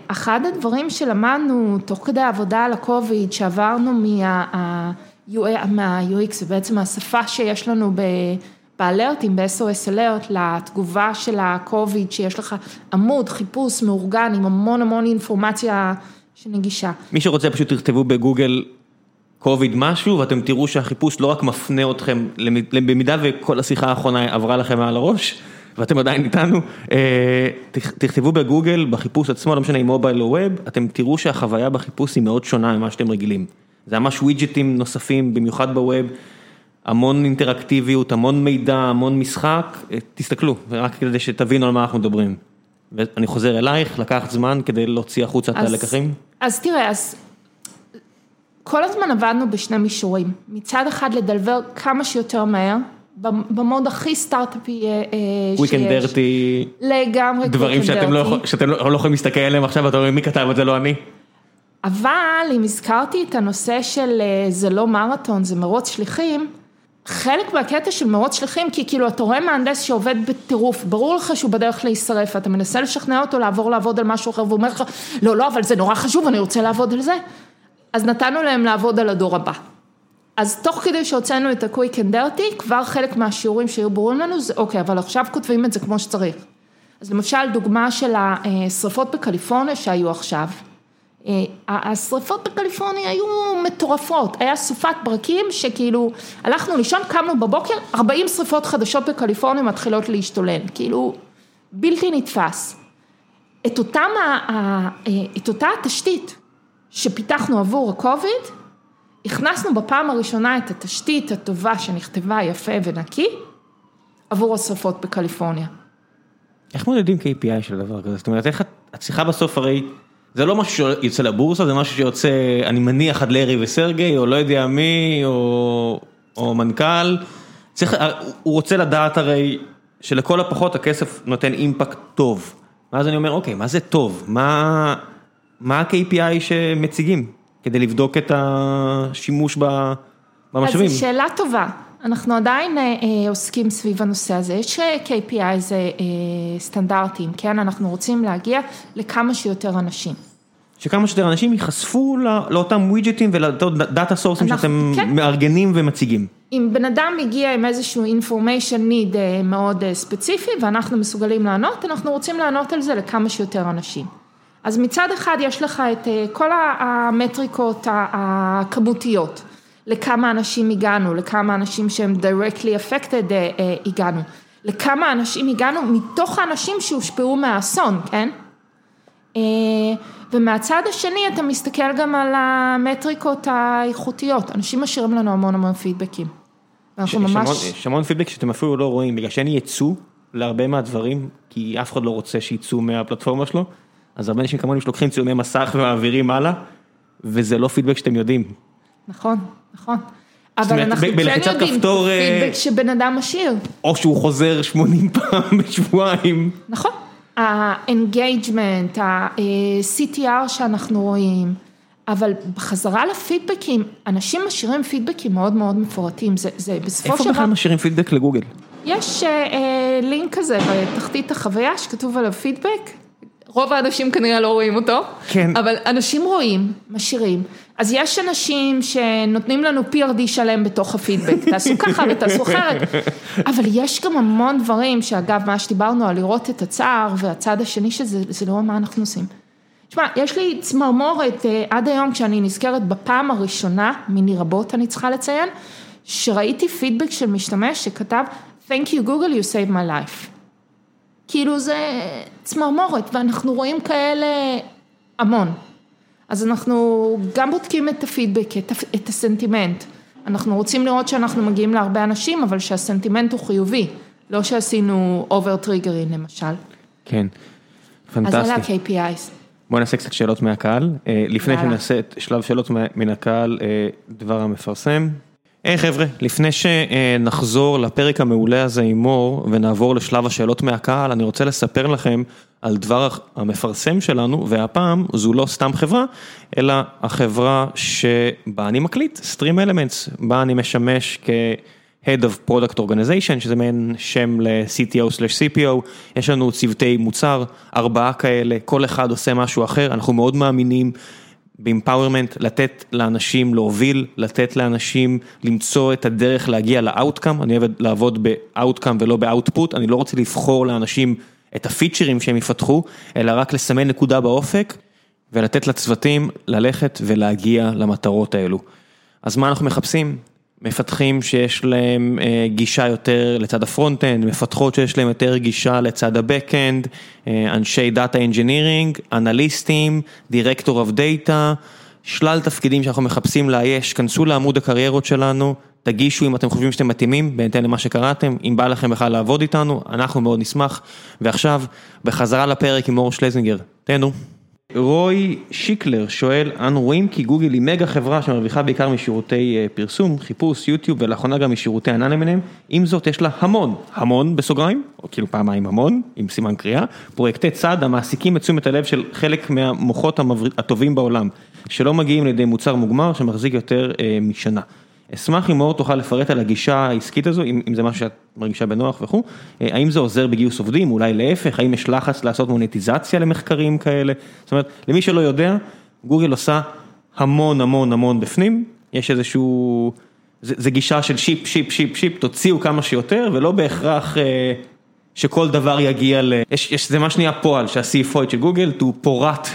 אחד הדברים שלמדנו תוך כדי העבודה על הקוביד, שעברנו מה-UX, זה בעצם השפה שיש לנו באלרטים, ב-SOS אלרט, לתגובה של הקוביד, שיש לך עמוד חיפוש מאורגן עם המון המון אינפורמציה שנגישה. מי שרוצה פשוט תכתבו בגוגל קוביד משהו, ואתם תראו שהחיפוש לא רק מפנה אתכם, במידה וכל השיחה האחרונה עברה לכם מעל הראש, ואתם עדיין איתנו, תכתבו בגוגל, בחיפוש עצמו, לא משנה אם מובייל או ווב, אתם תראו שהחוויה בחיפוש היא מאוד שונה ממה שאתם רגילים. זה ממש ווידג'טים נוספים, במיוחד בווב, המון אינטראקטיביות, המון מידע, המון משחק, תסתכלו, רק כדי שתבינו על מה אנחנו מדברים. ואני חוזר אלייך, לקחת זמן כדי להוציא החוצה את הלקחים? אז תראה, אז כל הזמן עבדנו בשני מישורים, מצד אחד לדלבר כמה שיותר מהר, במוד הכי סטארט-אפי שיש. וויקנד דרטי. לגמרי דברים שאתם לא, שאתם לא יכולים להסתכל עליהם עכשיו ואתה אומר מי כתב את זה לא אני. אבל אם הזכרתי את הנושא של זה לא מרתון זה מרוץ שליחים, חלק מהקטע של מרוץ שליחים כי כאילו אתה רואה מהנדס שעובד בטירוף, ברור לך שהוא בדרך להישרף, אתה מנסה לשכנע אותו לעבור לעבוד על משהו אחר והוא אומר לך לא לא אבל זה נורא חשוב אני רוצה לעבוד על זה, אז נתנו להם לעבוד על הדור הבא. אז תוך כדי שהוצאנו את ה-Quick and Dirty, כבר חלק מהשיעורים שהיו ברורים לנו זה אוקיי, אבל עכשיו כותבים את זה כמו שצריך. אז למשל דוגמה של השריפות בקליפורניה שהיו עכשיו, השריפות בקליפורניה היו מטורפות, היה סופת ברקים שכאילו הלכנו לישון, קמנו בבוקר, 40 שריפות חדשות בקליפורניה מתחילות להשתולל, כאילו בלתי נתפס. את, אותם, את אותה התשתית שפיתחנו עבור הקוביד, הכנסנו בפעם הראשונה את התשתית הטובה שנכתבה יפה ונקי עבור השרפות בקליפורניה. איך מודדים KPI של דבר כזה? זאת אומרת, איך את צריכה בסוף הרי, זה לא משהו שיוצא לבורסה, זה משהו שיוצא, אני מניח עד לארי וסרגי, או לא יודע מי, או, או מנכ"ל. צריך, הוא רוצה לדעת הרי שלכל הפחות הכסף נותן impact טוב. ואז אני אומר, אוקיי, מה זה טוב? מה, מה ה-KPI שמציגים? כדי לבדוק את השימוש במשאבים. אז זו שאלה טובה, אנחנו עדיין עוסקים סביב הנושא הזה, יש KPI זה סטנדרטים, כן, אנחנו רוצים להגיע לכמה שיותר אנשים. שכמה שיותר אנשים ייחשפו לאותם widget־ים ולאותו data source־ים שאתם כן. מארגנים ומציגים. אם בן אדם מגיע עם איזשהו information need מאוד ספציפי ואנחנו מסוגלים לענות, אנחנו רוצים לענות על זה לכמה שיותר אנשים. אז מצד אחד יש לך את כל המטריקות הכמותיות, לכמה אנשים הגענו, לכמה אנשים שהם directly affected הגענו, לכמה אנשים הגענו מתוך האנשים שהושפעו מהאסון, כן? ומהצד השני אתה מסתכל גם על המטריקות האיכותיות, אנשים משאירים לנו המון המון פידבקים. אנחנו ממש... יש המון פידבק שאתם אפילו לא רואים, בגלל שאין ייצוא להרבה מהדברים, כי אף אחד לא רוצה שייצאו מהפלטפורמה שלו. אז הרבה אנשים כמוני שלוקחים צילומי מסך ומעבירים הלאה, וזה לא פידבק שאתם יודעים. נכון, נכון. אבל אנחנו כן יודעים פידבק שבן אדם משאיר. או שהוא חוזר 80 פעם בשבועיים. נכון. ה-engagement, ה-CTR שאנחנו רואים, אבל בחזרה לפידבקים, אנשים משאירים פידבקים מאוד מאוד מפורטים, זה בסופו של דבר... איפה בכלל משאירים פידבק לגוגל? יש לינק כזה בתחתית החוויה שכתוב עליו פידבק. רוב האנשים כנראה לא רואים אותו, כן. אבל אנשים רואים, משאירים, אז יש אנשים שנותנים לנו PRD שלם בתוך הפידבק, תעשו ככה ותעשו אחרת, אבל יש גם המון דברים שאגב מה שדיברנו על לראות את הצער והצד השני שזה זה לא מה אנחנו עושים. תשמע, יש לי צמרמורת עד היום כשאני נזכרת בפעם הראשונה, מיני רבות אני צריכה לציין, שראיתי פידבק של משתמש שכתב Thank you Google you saved my life. כאילו זה צמרמורת ואנחנו רואים כאלה המון. אז אנחנו גם בודקים את הפידבק, את הסנטימנט. אנחנו רוצים לראות שאנחנו מגיעים להרבה אנשים, אבל שהסנטימנט הוא חיובי, לא שעשינו over triggering למשל. כן, פנטסטי. אז אלה ה-KPIs. בואי נעשה קצת שאלות מהקהל. לפני שנעשה את שלב שאלות מן הקהל, דבר המפרסם. היי חבר'ה, לפני שנחזור לפרק המעולה הזה עם מור ונעבור לשלב השאלות מהקהל, אני רוצה לספר לכם על דבר המפרסם שלנו, והפעם זו לא סתם חברה, אלא החברה שבה אני מקליט, Stream Elements, בה אני משמש כ-Head of Product Organization, שזה מעין שם ל-CTO/CPO, יש לנו צוותי מוצר, ארבעה כאלה, כל אחד עושה משהו אחר, אנחנו מאוד מאמינים. ב empowerment, לתת לאנשים להוביל, לתת לאנשים למצוא את הדרך להגיע ל outcome, אני אוהב לעבוד ב outcome ולא ב output, אני לא רוצה לבחור לאנשים את הפיצ'רים שהם יפתחו, אלא רק לסמן נקודה באופק ולתת לצוותים ללכת ולהגיע למטרות האלו. אז מה אנחנו מחפשים? מפתחים שיש להם גישה יותר לצד ה front-end, מפתחות שיש להם יותר גישה לצד ה back-end, אנשי data engineering, אנליסטים, director of data, שלל תפקידים שאנחנו מחפשים לאייש, כנסו לעמוד הקריירות שלנו, תגישו אם אתם חושבים שאתם מתאימים, בהתאם למה שקראתם, אם בא לכם בכלל לעבוד איתנו, אנחנו מאוד נשמח. ועכשיו, בחזרה לפרק עם אור שלזינגר, תהנו. רוי שיקלר שואל, אנו רואים כי גוגל היא מגה חברה שמרוויחה בעיקר משירותי פרסום, חיפוש, יוטיוב ולאחרונה גם משירותי ענן למיניהם, עם זאת יש לה המון, המון בסוגריים, או כאילו פעמיים המון, עם סימן קריאה, פרויקטי צד המעסיקים את תשומת הלב של חלק מהמוחות הטובים בעולם, שלא מגיעים לידי מוצר מוגמר שמחזיק יותר משנה. אשמח אם מאור תוכל לפרט על הגישה העסקית הזו, אם זה משהו שאת מרגישה בנוח וכו', האם זה עוזר בגיוס עובדים, אולי להפך, האם יש לחץ לעשות מוניטיזציה למחקרים כאלה, זאת אומרת, למי שלא יודע, גוגל עושה המון המון המון בפנים, יש איזשהו, זה גישה של ship, ship, ship, ship, תוציאו כמה שיותר, ולא בהכרח שכל דבר יגיע ל... יש, זה מה שנהיה פועל, שה-CFO של גוגל, הוא Porat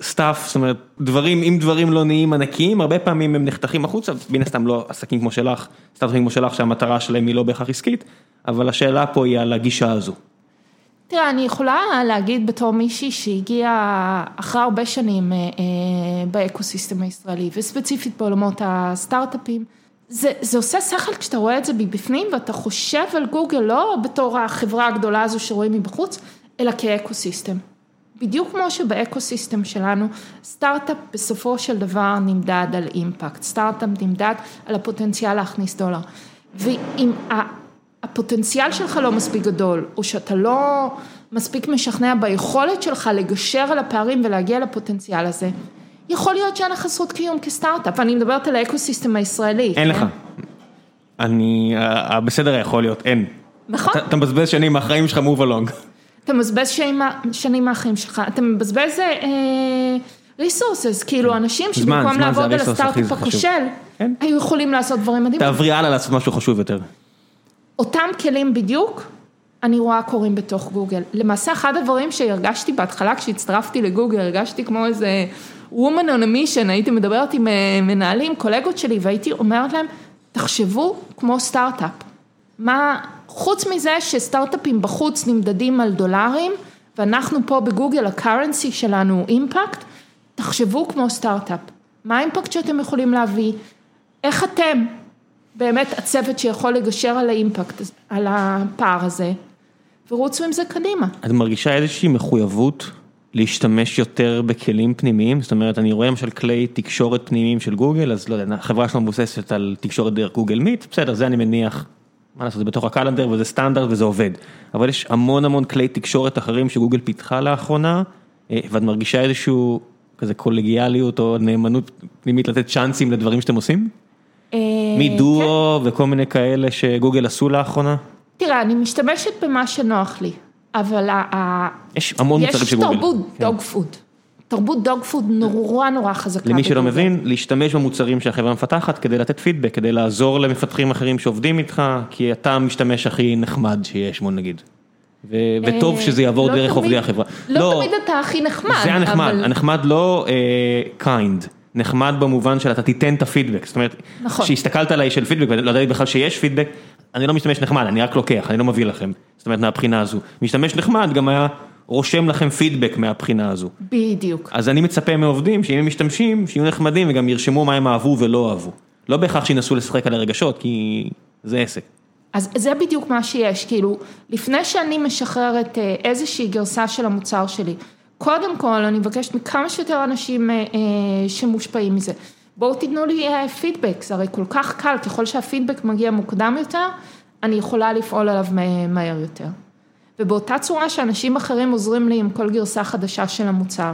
stuff, זאת אומרת, דברים, אם דברים לא נהיים ענקיים, הרבה פעמים הם נחתכים החוצה, מן הסתם לא עסקים כמו שלך, סטארט-אפים כמו שלך שהמטרה שלהם היא לא בהכרח עסקית, אבל השאלה פה היא על הגישה הזו. תראה, אני יכולה להגיד בתור מישהי שהגיעה אחרי הרבה שנים באקוסיסטם הישראלי, וספציפית בעולמות הסטארט-אפים, זה, זה עושה שכל כשאתה רואה את זה מבפנים, ואתה חושב על גוגל לא בתור החברה הגדולה הזו שרואים מבחוץ, אלא כאקוסיסטם. בדיוק כמו שבאקוסיסטם שלנו, סטארט-אפ בסופו של דבר נמדד על impact, סטארט-אפ נמדד על הפוטנציאל להכניס דולר. ואם הפוטנציאל שלך לא מספיק גדול, או שאתה לא מספיק משכנע ביכולת שלך לגשר על הפערים ולהגיע לפוטנציאל הזה, יכול להיות שאין לך זכות קיום כסטארט-אפ, אני מדברת על האקוסיסטם הישראלי. אין לך. אני, בסדר יכול להיות, אין. נכון. אתה מבזבז שנים מהחיים שלך move along. אתה מבזבז שנים מהחיים שלך, אתה מבזבז ריסורסס, כאילו אנשים שבמקום לעבוד על הסטארט-אפ הכושל, היו יכולים לעשות דברים מדהימים. תעברי הלאה לעשות משהו חשוב יותר. אותם כלים בדיוק, אני רואה קורים בתוך גוגל. למעשה אחד הדברים שהרגשתי בהתחלה כשהצטרפתי לגוגל, הרגשתי כמו איזה woman on a mission, הייתי מדברת עם מנהלים, קולגות שלי, והייתי אומרת להם, תחשבו כמו סטארט-אפ. מה... חוץ מזה שסטארט-אפים בחוץ נמדדים על דולרים, ואנחנו פה בגוגל, הקרנסי שלנו הוא אימפקט, תחשבו כמו סטארט-אפ, מה האימפקט שאתם יכולים להביא, איך אתם באמת הצוות שיכול לגשר על האימפקט, על הפער הזה, ורוצו עם זה קדימה. את מרגישה איזושהי מחויבות להשתמש יותר בכלים פנימיים, זאת אומרת, אני רואה למשל כלי תקשורת פנימיים של גוגל, אז לא יודע, החברה שלנו מבוססת על תקשורת דרך גוגל מיט, בסדר, זה אני מניח. מה לעשות, זה בתוך הקלנדר וזה סטנדרט וזה עובד, אבל יש המון המון כלי תקשורת אחרים שגוגל פיתחה לאחרונה, ואת מרגישה איזשהו כזה קולגיאליות או נאמנות פנימית לתת צ'אנסים לדברים שאתם עושים? מדואו וכל מיני כאלה שגוגל עשו לאחרונה? תראה, אני משתמשת במה שנוח לי, אבל יש המון מוצרים של גוגל. יש תרבות dogfood. תרבות dogfood נורא נורא חזקה. למי שלא מבין, להשתמש במוצרים שהחברה מפתחת כדי לתת פידבק, כדי לעזור למפתחים אחרים שעובדים איתך, כי אתה המשתמש הכי נחמד שיש, בוא נגיד. וטוב שזה יעבור דרך עובדי החברה. לא תמיד אתה הכי נחמד. זה הנחמד, הנחמד לא kind, נחמד במובן של אתה תיתן את הפידבק, זאת אומרת, שהסתכלת עליי של פידבק ולא ידעתי בכלל שיש פידבק, אני לא משתמש נחמד, אני רק לוקח, אני לא מביא לכם, זאת אומרת מהבחינה הזו. משתמש נחמד גם היה רושם לכם פידבק מהבחינה הזו. בדיוק. אז אני מצפה מעובדים שאם הם משתמשים, שיהיו נחמדים וגם ירשמו מה הם אהבו ולא אהבו. לא בהכרח שינסו לשחק על הרגשות, כי זה עסק. אז זה בדיוק מה שיש, כאילו, לפני שאני משחררת איזושהי גרסה של המוצר שלי, קודם כל אני מבקשת מכמה שיותר אנשים שמושפעים מזה, בואו תיתנו לי פידבק, זה הרי כל כך קל, ככל שהפידבק מגיע מוקדם יותר, אני יכולה לפעול עליו מהר יותר. ובאותה צורה שאנשים אחרים עוזרים לי עם כל גרסה חדשה של המוצר,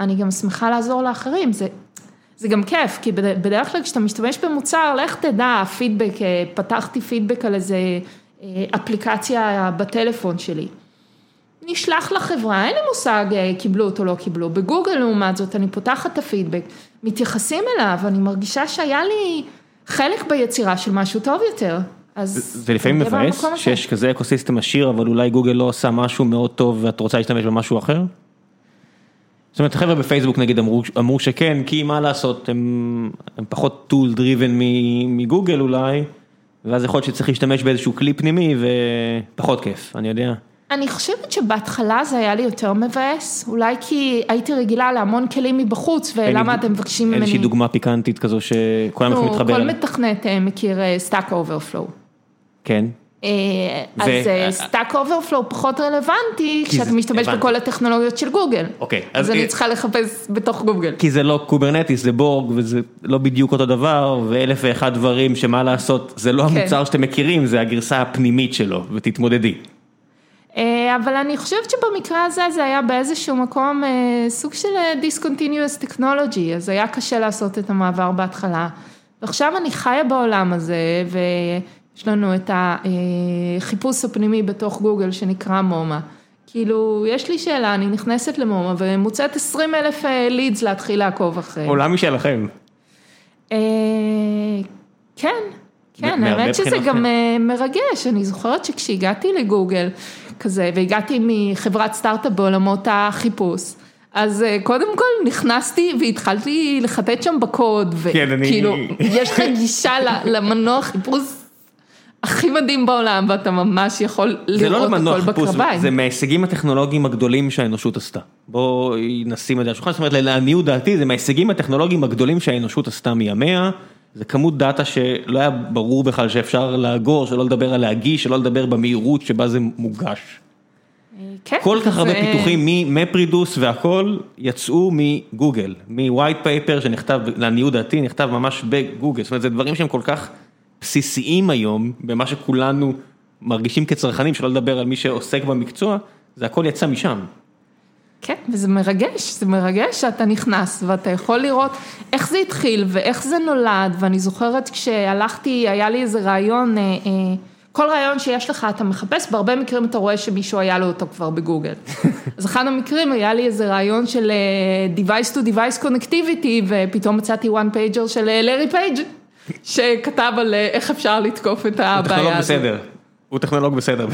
אני גם שמחה לעזור לאחרים, זה, זה גם כיף, כי בדרך כלל כשאתה משתמש במוצר, לך תדע, פידבק, פתחתי פידבק על איזה אפליקציה בטלפון שלי. נשלח לחברה, אין לי מושג קיבלו אותו או לא קיבלו, בגוגל לעומת זאת אני פותחת את הפידבק, מתייחסים אליו, אני מרגישה שהיה לי חלק ביצירה של משהו טוב יותר. זה לפעמים מבאס שיש כזה אקוסיסטם עשיר, אבל אולי גוגל לא עושה משהו מאוד טוב ואת רוצה להשתמש במשהו אחר? זאת אומרת, חבר'ה בפייסבוק נגיד אמרו שכן, כי מה לעשות, הם פחות tool driven מגוגל אולי, ואז יכול להיות שצריך להשתמש באיזשהו כלי פנימי ופחות כיף, אני יודע. אני חושבת שבהתחלה זה היה לי יותר מבאס, אולי כי הייתי רגילה להמון כלים מבחוץ, ולמה אתם מבקשים ממני... איזושהי דוגמה פיקנטית כזו שכולם יכולים להתחבר אליה. כל מתכנת מכיר Stack Overflow. כן. אז Stack Overflow פחות רלוונטי כשאתה משתמש בכל הטכנולוגיות של גוגל. אוקיי. אז אני צריכה לחפש בתוך גוגל. כי זה לא קוברנטיס, זה בורג וזה לא בדיוק אותו דבר ואלף ואחד דברים שמה לעשות, זה לא המוצר שאתם מכירים, זה הגרסה הפנימית שלו ותתמודדי. אבל אני חושבת שבמקרה הזה זה היה באיזשהו מקום סוג של discontinuous technology, אז היה קשה לעשות את המעבר בהתחלה. ועכשיו אני חיה בעולם הזה ויש לנו את החיפוש הפנימי בתוך גוגל שנקרא מומה. כאילו, יש לי שאלה, אני נכנסת למומה ומוצאת 20 אלף לידס להתחיל לעקוב אחריהם. עולם משלכם. כן, כן, האמת שזה גם מרגש, אני זוכרת שכשהגעתי לגוגל כזה והגעתי מחברת סטארט-אפ בעולמות החיפוש, אז קודם כל נכנסתי והתחלתי לחטט שם בקוד, וכאילו, יש לך גישה למנוע חיפוש הכי מדהים בעולם ואתה ממש יכול לראות הכל בקרביים. זה מההישגים הטכנולוגיים הגדולים שהאנושות עשתה. בואי נשים את זה על השולחן, זאת אומרת לעניות דעתי זה מההישגים הטכנולוגיים הגדולים שהאנושות עשתה מימיה. זה כמות דאטה שלא היה ברור בכלל שאפשר לאגור, שלא לדבר על להגיש, שלא לדבר במהירות שבה זה מוגש. כל כך הרבה פיתוחים map reduce והכל יצאו מגוגל, מ white paper שנכתב, לעניות דעתי, נכתב ממש בגוגל, זאת אומרת זה דברים שהם כל כך בסיסיים היום, במה שכולנו מרגישים כצרכנים, שלא לדבר על מי שעוסק במקצוע, זה הכל יצא משם. כן, וזה מרגש, זה מרגש שאתה נכנס ואתה יכול לראות איך זה התחיל ואיך זה נולד, ואני זוכרת כשהלכתי, היה לי איזה רעיון, כל רעיון שיש לך אתה מחפש, בהרבה מקרים אתה רואה שמישהו היה לו אותו כבר בגוגל. אז אחד המקרים היה לי איזה רעיון של Device to Device Connectivity, ופתאום מצאתי one pager של לארי פייג' שכתב על איך אפשר לתקוף את הבעיה הזאת. הוא טכנולוג בסדר, הוא טכנולוג בסדר.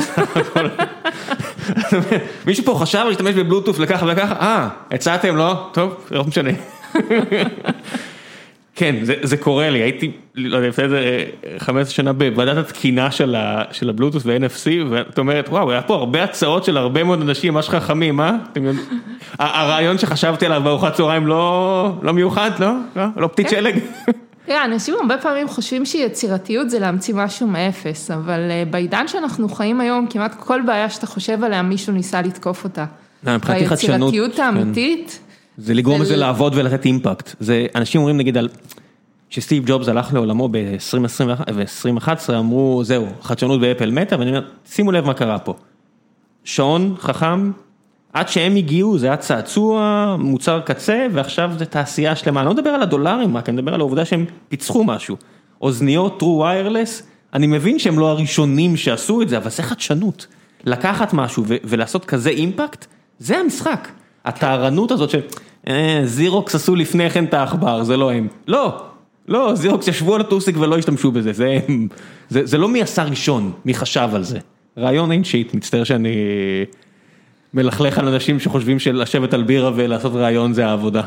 מישהו פה חשב להשתמש בבלוטוף לככה וככה, אה, הצעתם לא? טוב, לא משנה. כן, זה קורה לי, הייתי, לא יודע, לפני איזה 15 שנה בוועדת התקינה של הבלוטוף ו-NFC, ואת אומרת, וואו, היה פה הרבה הצעות של הרבה מאוד אנשים ממש חכמים, אה? הרעיון שחשבתי עליו בארוחת צהריים לא מיוחד, לא? לא פתית שלג? תראה, אנשים הרבה פעמים חושבים שיצירתיות זה להמציא משהו מאפס, אבל בעידן שאנחנו חיים היום, כמעט כל בעיה שאתה חושב עליה, מישהו ניסה לתקוף אותה. והיצירתיות האמיתית... זה לגרום לזה לעבוד ולתת אימפקט. זה, אנשים אומרים נגיד על, שסטיב ג'ובס הלך לעולמו ב-2011, אמרו, זהו, חדשנות באפל מתה, ואני אומר, שימו לב מה קרה פה. שעון חכם, עד שהם הגיעו זה היה צעצוע, מוצר קצה, ועכשיו זה תעשייה שלמה, אני לא מדבר על הדולרים רק, אני מדבר על העובדה שהם פיצחו משהו. אוזניות true wireless, אני מבין שהם לא הראשונים שעשו את זה, אבל זה חדשנות. לקחת משהו ולעשות כזה אימפקט, זה המשחק. הטהרנות הזאת של זירוקס עשו לפני כן את העכבר, זה לא הם. לא, לא, זירוקס ישבו על הטוסיק ולא השתמשו בזה, זה לא מי עשה ראשון, מי חשב על זה. רעיון אין שיט, מצטער שאני מלכלך על אנשים שחושבים שלשבת על בירה ולעשות רעיון זה העבודה.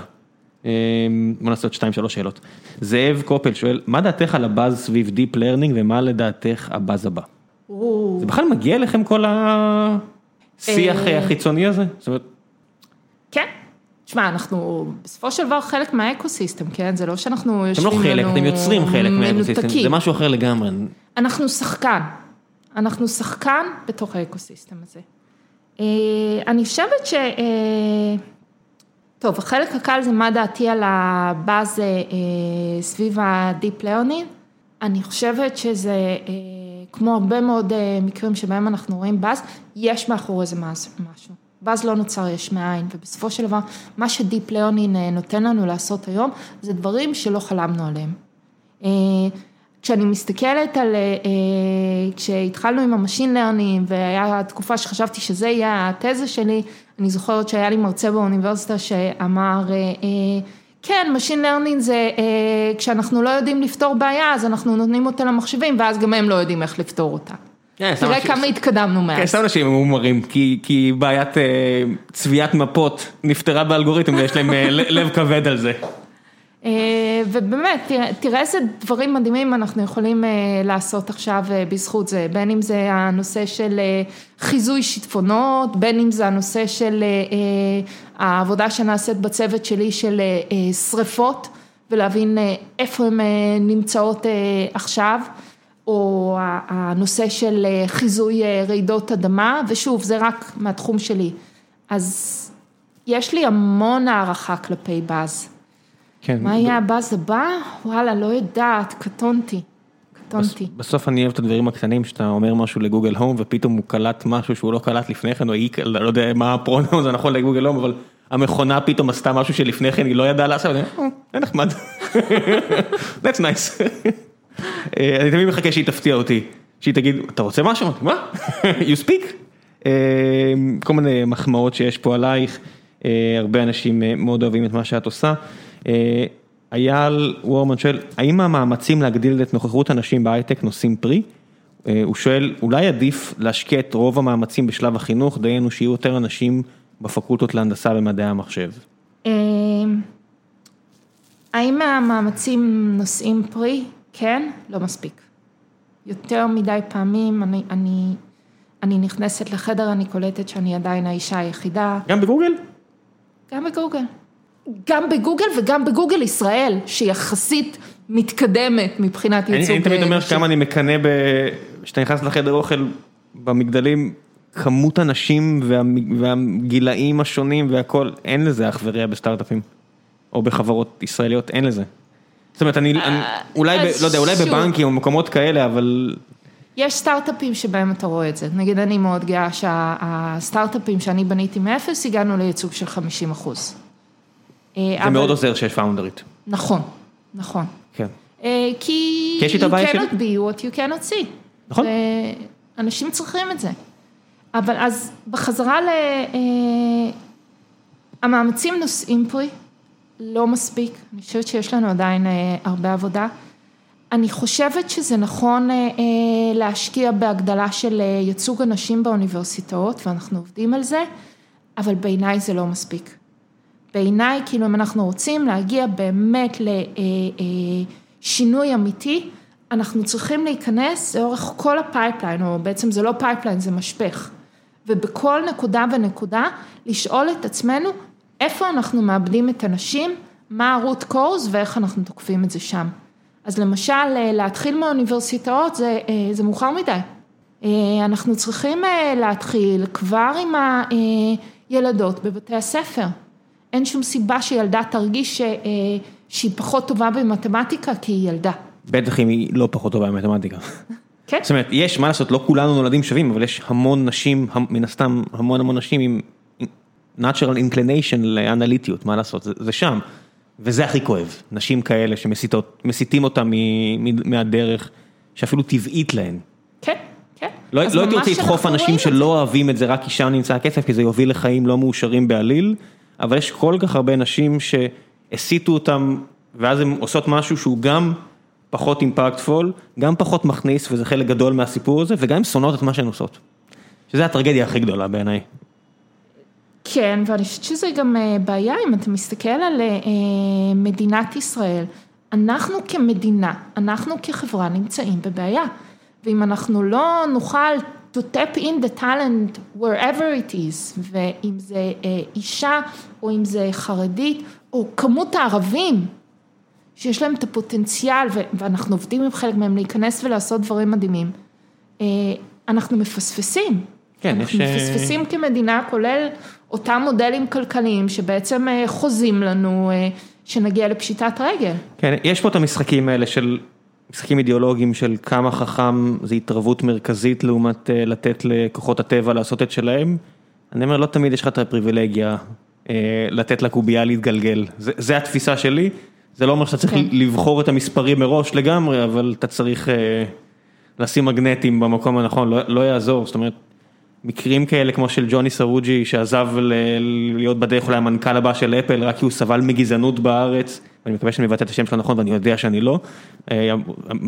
בוא נעשה עוד שתיים שלוש שאלות. זאב קופל שואל, מה דעתך על הבאז סביב deep learning ומה לדעתך הבאז הבא? זה בכלל מגיע לכם כל השיח החיצוני הזה? כן, תשמע, אנחנו בסופו של דבר חלק מהאקוסיסטם, כן? זה לא שאנחנו יושבים לנו... אתם לא חלק, אתם יוצרים חלק מהאקוסיסטם, זה משהו אחר לגמרי. אנחנו שחקן, אנחנו שחקן בתוך האקוסיסטם הזה. אני חושבת ש... טוב, החלק הקל זה מה דעתי על הבאז סביב ה deep learning. אני חושבת שזה, כמו הרבה מאוד מקרים שבהם אנחנו רואים באז, יש מאחורי זה משהו. באז לא נוצר יש מאין, ובסופו של דבר, מה ש deep learning נותן לנו לעשות היום, זה דברים שלא חלמנו עליהם. כשאני מסתכלת על, כשהתחלנו עם ה machine learning, והיה תקופה שחשבתי שזה יהיה התזה שלי, אני זוכרת שהיה לי מרצה באוניברסיטה שאמר, כן, machine learning זה כשאנחנו לא יודעים לפתור בעיה, אז אנחנו נותנים אותה למחשבים, ואז גם הם לא יודעים איך לפתור אותה. תראה כמה התקדמנו מאז. כן, סתם אנשים ממורמרים, כי בעיית צביעת מפות נפתרה באלגוריתם ויש להם לב כבד על זה. ובאמת, תראה איזה דברים מדהימים אנחנו יכולים לעשות עכשיו בזכות זה, בין אם זה הנושא של חיזוי שיטפונות, בין אם זה הנושא של העבודה שנעשית בצוות שלי של שריפות, ולהבין איפה הן נמצאות עכשיו. או הנושא של חיזוי רעידות אדמה, ושוב, זה רק מהתחום שלי. אז יש לי המון הערכה כלפי באז. כן. מה יהיה הבאז הבא? וואלה, לא יודעת, קטונתי. קטונתי. בסוף אני אוהב את הדברים הקטנים, שאתה אומר משהו לגוגל הום, ופתאום הוא קלט משהו שהוא לא קלט לפני כן, או היא, לא יודע מה הפרונאום זה נכון לגוגל הום, אבל המכונה פתאום עשתה משהו שלפני כן היא לא ידעה לעשות, אני אומר, אה, זה נחמד. That's nice. אה, אני תמיד מחכה שהיא תפתיע אותי, שהיא תגיד, אתה רוצה משהו? מה? You speak? אה, כל מיני מחמאות שיש פה עלייך. הרבה אנשים מאוד אוהבים את מה שאת עושה. אה, אייל וורמן שואל, האם המאמצים להגדיל את נוכחות הנשים בהייטק נושאים פרי? הוא שואל, אולי עדיף להשקיע את רוב המאמצים בשלב החינוך, דהיינו שיהיו יותר אנשים בפקולטות להנדסה במדעי המחשב? האם המאמצים נושאים פרי? כן, לא מספיק. יותר מדי פעמים אני, אני, אני נכנסת לחדר, אני קולטת שאני עדיין האישה היחידה. גם בגוגל? גם בגוגל. גם בגוגל וגם בגוגל ישראל, שיחסית מתקדמת מבחינת ייצוג. אני תמיד אומר כמה אני מקנא, כשאתה נכנס לחדר אוכל במגדלים, כמות הנשים והגילאים השונים והכל, אין לזה אח ורע בסטארט-אפים, או בחברות ישראליות, אין לזה. זאת אומרת, אני, אה, אולי, לא יודע, אולי בבנקים או מקומות כאלה, אבל... יש סטארט-אפים שבהם אתה רואה את זה, נגיד אני מאוד גאה שהסטארט-אפים שאני בניתי מאפס, הגענו לייצוג של 50 אחוז. אה, זה מאוד עוזר שיש פאונדרית. נכון, נכון. כן. אה, כי you cannot be what you cannot see. נכון. אנשים צריכים את זה. אבל אז בחזרה ל... אה, המאמצים נושאים פרי, לא מספיק, אני חושבת שיש לנו עדיין הרבה עבודה. אני חושבת שזה נכון להשקיע בהגדלה של ייצוג הנשים באוניברסיטאות, ואנחנו עובדים על זה, אבל בעיניי זה לא מספיק. בעיניי, כאילו אם אנחנו רוצים להגיע באמת לשינוי אמיתי, אנחנו צריכים להיכנס לאורך כל ה pipeline, או בעצם זה לא pipeline, זה משפך. ובכל נקודה ונקודה, לשאול את עצמנו, איפה אנחנו מאבדים את הנשים, מה ה-root cause ואיך אנחנו תוקפים את זה שם. אז למשל, אה, להתחיל מהאוניברסיטאות זה, אה, זה מאוחר מדי. אה, אנחנו צריכים להתחיל כבר עם הילדות בבתי הספר. אין שום סיבה שילדה תרגיש שהיא פחות טובה במתמטיקה כי היא ילדה. בטח אם היא לא פחות טובה במתמטיקה. כן. זאת אומרת, יש, מה לעשות, לא כולנו נולדים שווים, אבל יש המון נשים, מן הסתם המון המון נשים עם natural inclination לאנליטיות, מה לעשות, זה, זה שם. וזה הכי כואב, נשים כאלה שמסיתים אותם מהדרך, שאפילו טבעית להן. כן, כן. לא לא הייתי רוצה לדחוף אנשים שלא אוהבים את זה רק כי שם נמצא הכסף, כי זה יוביל לחיים לא מאושרים בעליל, אבל יש כל כך הרבה נשים שהסיתו אותם, ואז הן עושות משהו שהוא גם פחות אימפקטפול, גם פחות מכניס, וזה חלק גדול מהסיפור הזה, וגם שונאות את מה שהן עושות. שזה הטרגדיה הכי גדולה בעיניי. כן, ואני חושבת שזה גם אה, בעיה אם אתה מסתכל על אה, מדינת ישראל. אנחנו כמדינה, אנחנו כחברה נמצאים בבעיה. ואם אנחנו לא נוכל to tap in the talent wherever it is, ואם זה אה, אישה או אם זה חרדית, או כמות הערבים שיש להם את הפוטנציאל, ואנחנו עובדים עם חלק מהם להיכנס ולעשות דברים מדהימים, אנחנו מפספסים. כן, אנחנו יש... מפספסים כמדינה, כולל אותם מודלים כלכליים שבעצם אה, חוזים לנו אה, שנגיע לפשיטת רגל. כן, יש פה את המשחקים האלה של, משחקים אידיאולוגיים של כמה חכם זה התערבות מרכזית לעומת אה, לתת לכוחות הטבע לעשות את שלהם. אני אומר, לא תמיד יש לך את הפריבילגיה לתת לקובייה להתגלגל, זה, זה התפיסה שלי, זה לא אומר שאתה צריך כן. לבחור את המספרים מראש לגמרי, אבל אתה צריך לשים מגנטים במקום הנכון, לא, לא יעזור, זאת אומרת. מקרים כאלה כמו של ג'וני סרוג'י שעזב להיות בדרך אולי המנכ"ל הבא של אפל רק כי הוא סבל מגזענות בארץ, אני מקווה שאני מבטא את השם שלו נכון ואני יודע שאני לא, אה,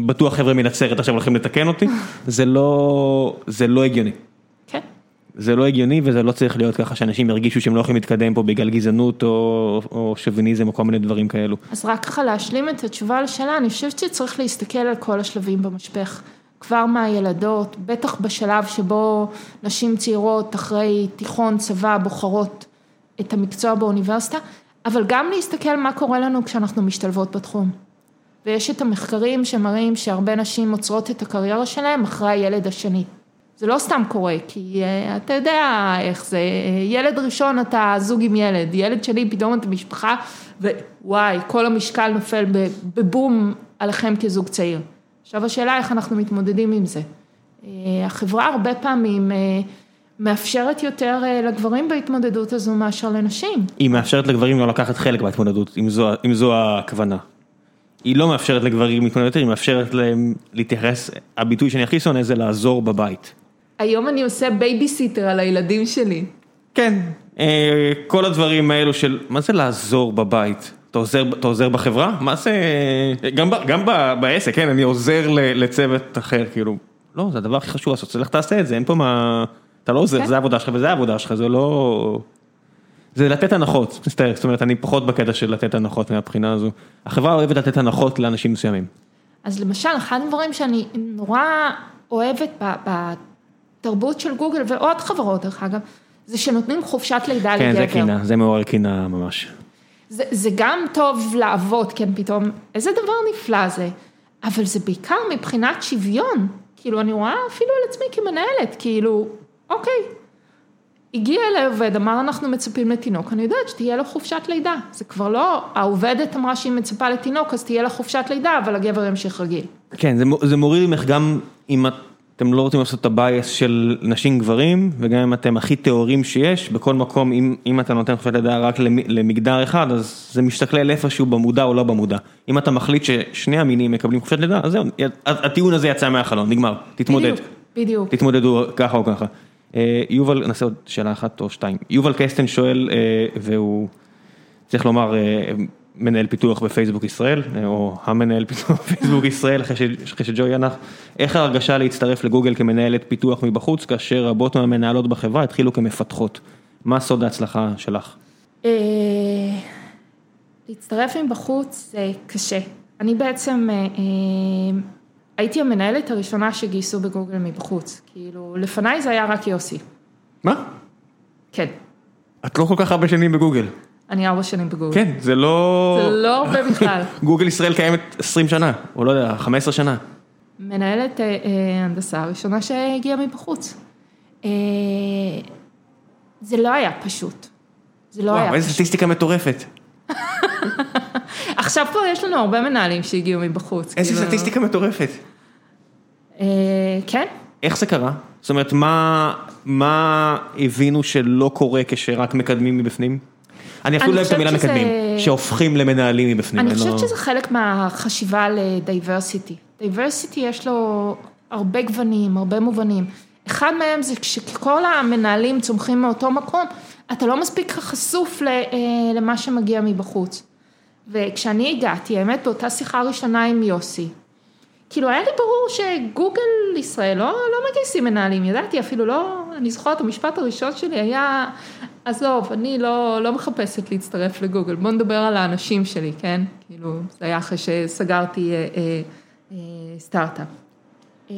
בטוח חבר'ה מנצרת עכשיו הולכים לתקן אותי, זה לא, זה לא הגיוני. כן. זה לא הגיוני וזה לא צריך להיות ככה שאנשים ירגישו שהם לא יכולים להתקדם פה בגלל גזענות או, או שוביניזם או כל מיני דברים כאלו. אז רק ככה להשלים את התשובה לשאלה, אני חושבת שצריך להסתכל על כל השלבים במשפך. כבר מהילדות, בטח בשלב שבו נשים צעירות אחרי תיכון, צבא, בוחרות את המקצוע באוניברסיטה, אבל גם להסתכל מה קורה לנו כשאנחנו משתלבות בתחום. ויש את המחקרים שמראים שהרבה נשים עוצרות את הקריירה שלהם אחרי הילד השני. זה לא סתם קורה, כי אה, אתה יודע איך זה, ילד ראשון אתה זוג עם ילד, ילד שני פתאום אתה משפחה, ווואי, כל המשקל נופל בבום עליכם כזוג צעיר. עכשיו השאלה איך אנחנו מתמודדים עם זה. אה, החברה הרבה פעמים מאפשרת יותר לגברים בהתמודדות הזו מאשר לנשים. היא מאפשרת לגברים לא לקחת חלק בהתמודדות, אם זו, אם זו הכוונה. היא לא מאפשרת לגברים להתמודד יותר, היא מאפשרת להם להתייחס, הביטוי שאני הכי שונא זה לעזור בבית. היום אני עושה בייביסיטר על הילדים שלי. כן, אה, כל הדברים האלו של, מה זה לעזור בבית? אתה עוזר, אתה עוזר בחברה? מה זה, גם, גם בעסק, כן, אני עוזר לצוות אחר, כאילו, לא, זה הדבר הכי חשוב לעשות, לך תעשה את זה, אין פה מה, אתה לא עוזר, כן. זה העבודה שלך וזה העבודה שלך, זה לא... זה לתת הנחות, מצטער, זאת אומרת, אני פחות בקטע של לתת הנחות מהבחינה הזו. החברה אוהבת לתת הנחות לאנשים מסוימים. אז למשל, אחד הדברים שאני נורא אוהבת בתרבות של גוגל ועוד חברות, דרך אגב, זה שנותנים חופשת לידה כן, לגבר. כן, זה קינה, זה מעורר קינה ממש. זה, זה גם טוב לעבוד, כן, פתאום, איזה דבר נפלא זה, אבל זה בעיקר מבחינת שוויון. כאילו, אני רואה אפילו על עצמי כמנהלת, כאילו, אוקיי, הגיע אליי עובד, אמר אנחנו מצפים לתינוק, אני יודעת שתהיה לו חופשת לידה, זה כבר לא, העובדת אמרה שהיא מצפה לתינוק, אז תהיה לה חופשת לידה, אבל הגבר ימשיך רגיל. כן, זה, זה מוריד ממך גם אם אתם לא רוצים לעשות את הבייס של נשים גברים, וגם אם אתם הכי טהורים שיש, בכל מקום, אם, אם אתה נותן חופשת לידה רק למגדר אחד, אז זה משתכלל איפשהו במודע או לא במודע. אם אתה מחליט ששני המינים מקבלים חופשת לידה, אז זהו, הטיעון הזה יצא מהחלון, נגמר, תתמודד. בדיוק, בדיוק. תתמודדו ככה או ככה. אה, יובל, נעשה עוד שאלה אחת או שתיים, יובל קסטן שואל, אה, והוא צריך לומר אה, מנהל פיתוח בפייסבוק ישראל, או המנהל פיתוח בפייסבוק ישראל, אחרי שג'וי ינח, איך ההרגשה להצטרף לגוגל כמנהלת פיתוח מבחוץ, כאשר רבות מהמנהלות בחברה התחילו כמפתחות, מה סוד ההצלחה שלך? להצטרף מבחוץ זה קשה, אני בעצם הייתי המנהלת הראשונה שגייסו בגוגל מבחוץ, כאילו, לפניי זה היה רק יוסי. מה? כן. את לא כל כך הרבה שנים בגוגל. אני ארבע שנים בגוגל. כן, זה לא... זה לא הרבה בכלל. גוגל ישראל קיימת 20 שנה, או לא יודע, 15 שנה. מנהלת אה, אה, הנדסה הראשונה שהגיעה מבחוץ. אה, זה לא היה פשוט. זה לא וואו, היה פשוט. וואו, איזה סטטיסטיקה מטורפת. עכשיו פה יש לנו הרבה מנהלים שהגיעו מבחוץ. איזה כאילו... סטטיסטיקה מטורפת. אה, כן. איך זה קרה? זאת אומרת, מה, מה הבינו שלא קורה כשרק מקדמים מבפנים? אני אפילו לא אוהב את המילה שזה... מקדמים, שהופכים למנהלים מבפנים. אני חושבת לא... שזה חלק מהחשיבה ל diversity. diversity יש לו הרבה גוונים, הרבה מובנים. אחד מהם זה כשכל המנהלים צומחים מאותו מקום, אתה לא מספיק חשוף אה, למה שמגיע מבחוץ. וכשאני הגעתי, האמת באותה שיחה ראשונה עם יוסי, כאילו היה לי ברור שגוגל ישראל לא, לא מגייסים מנהלים, ידעתי אפילו לא, אני זוכרת המשפט הראשון שלי היה, עזוב, אני לא, לא מחפשת להצטרף לגוגל, בוא נדבר על האנשים שלי, כן? כאילו, זה היה אחרי שסגרתי אה, אה, אה, סטארט-אפ. אה,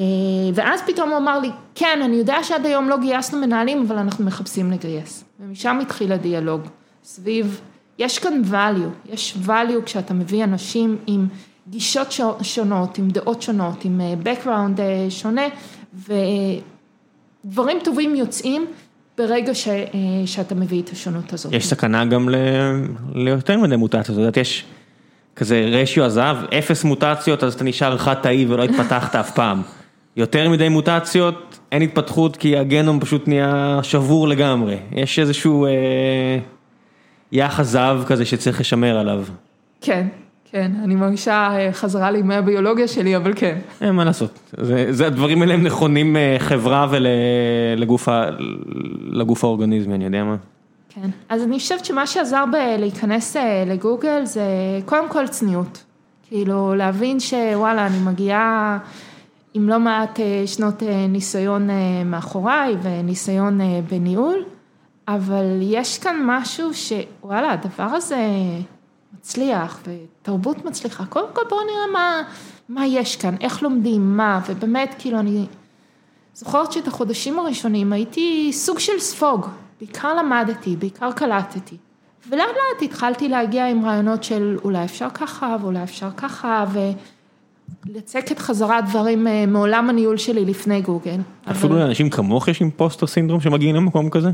ואז פתאום הוא אמר לי, כן, אני יודע שעד היום לא גייסנו מנהלים, אבל אנחנו מחפשים לגייס. ומשם התחיל הדיאלוג, סביב, יש כאן value, יש value כשאתה מביא אנשים עם גישות שונות, עם דעות שונות, עם אה, background אה, שונה, ודברים טובים יוצאים ברגע ש, שאתה מביא את השונות הזאת. יש סכנה גם ל... ליותר מדי מוטציות, את יודעת, יש כזה רשיו הזהב, אפס מוטציות, אז אתה נשאר חד-תאי ולא התפתחת אף פעם. יותר מדי מוטציות, אין התפתחות כי הגנום פשוט נהיה שבור לגמרי. יש איזשהו אה, יחס זהב כזה שצריך לשמר עליו. כן, כן, אני מרגישה אה, חזרה לימי הביולוגיה שלי, אבל כן. אין מה לעשות, זה, זה הדברים האלה הם נכונים אה, חברה ולגוף האורגניזמי, אני יודע מה. כן, אז אני חושבת שמה שעזר בלהיכנס אה, לגוגל זה קודם כל צניעות. כאילו להבין שוואלה, אני מגיעה... עם לא מעט אה, שנות אה, ניסיון אה, מאחוריי וניסיון בניהול, אבל יש כאן משהו שוואלה, הדבר הזה מצליח ותרבות מצליחה. קודם כל בואו נראה מה, מה יש כאן, איך לומדים, מה, ובאמת כאילו אני זוכרת שאת החודשים הראשונים הייתי סוג של ספוג, בעיקר למדתי, בעיקר קלטתי. ולאט לאט התחלתי להגיע עם רעיונות של אולי אפשר ככה ואולי אפשר ככה, ולצקת חזרה דברים אה, מעולם הניהול שלי לפני גוגל. אפילו אבל- לאנשים כמוך יש אימפוסטר סינדרום שמגיעים למקום כזה?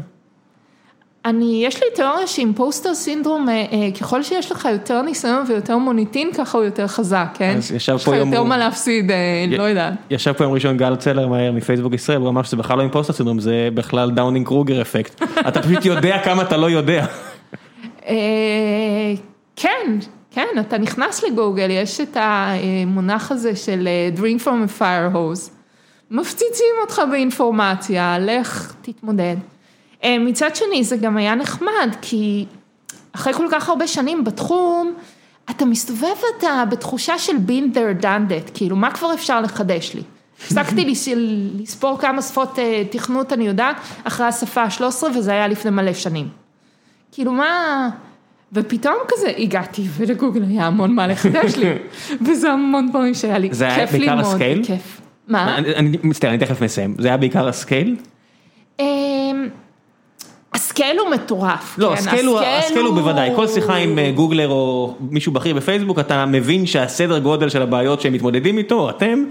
אני, יש לי תיאוריה שעם פוסטר סינדרום, אה, אה, ככל שיש לך יותר ניסיון ויותר מוניטין, ככה הוא יותר חזק, כן? אז ישב יש לך פה יום יותר הוא- מה להפסיד, י- לא יודעת. ישב פה יום ראשון גל צלרמאייר מפייסבוק ישראל, הוא אמר שזה בכלל לא impostor syndrome, זה בכלל Dunning Kruger effect. אתה פשוט יודע כמה אתה לא יודע. כן, כן, אתה נכנס לגוגל, יש את המונח הזה של אה, drink from a fire hose. מפציצים אותך באינפורמציה, לך תתמודד. אה, מצד שני זה גם היה נחמד, כי אחרי כל כך הרבה שנים בתחום, אתה מסתובב אתה בתחושה של been there done that, כאילו מה כבר אפשר לחדש לי? הפסקתי לס- לספור כמה שפות אה, תכנות אני יודעת, אחרי השפה ה-13 וזה היה לפני מלא שנים. כאילו מה, ופתאום כזה הגעתי ולגוגל היה המון מה לחדש לי, וזה המון דברים שהיה לי זה היה כיף בעיקר ללמוד, ה scale? כיף. מה? אני אני מצטער, אני תכף מסיים. זה היה בעיקר ה scale? אמ, ה scale הוא מטורף. לא, כן, ה scale הוא, ה scale הוא בוודאי, כל שיחה עם אה, Googler או מישהו בכיר בפייסבוק, אתה מבין שהסדר גודל של הבעיות שהם מתמודדים איתו, אתם,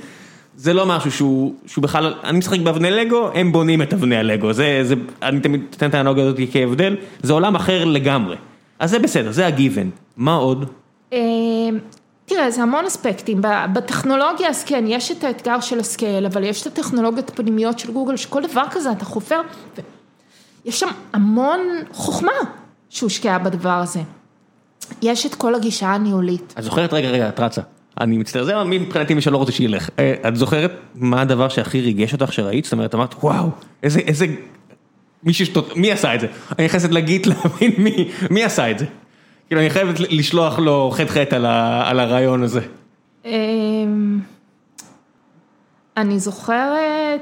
זה לא משהו שהוא, שהוא בכלל, אני משחק באבני לגו, הם בונים את אבני הלגו, זה, זה, אני תמיד אתן את האנלוגיה הזאת כהבדל, זה עולם אחר לגמרי. אז זה בסדר, זה הגיוון. מה עוד? אמ, תראה, זה המון אספקטים, בטכנולוגיה אז כן, יש את האתגר של ה scale, אבל יש את הטכנולוגיות הפנימיות של גוגל, שכל דבר כזה אתה חופר, ו- יש שם המון חוכמה שהושקעה בדבר הזה. יש את כל הגישה הניהולית. את זוכרת, רגע, רגע, את רצה. אני מצטער, זה מבחינתי מי שלא רוצה שילך. אה, את זוכרת מה הדבר שהכי ריגש אותך שראית? זאת אומרת, אמרת, וואו, איזה, איזה, מי עשה את זה? אני נכנסת לגיט להבין מי, עשה את זה. כאילו, אני חייבת לשלוח לו חטא חטא על הרעיון הזה. אמ, אני זוכרת,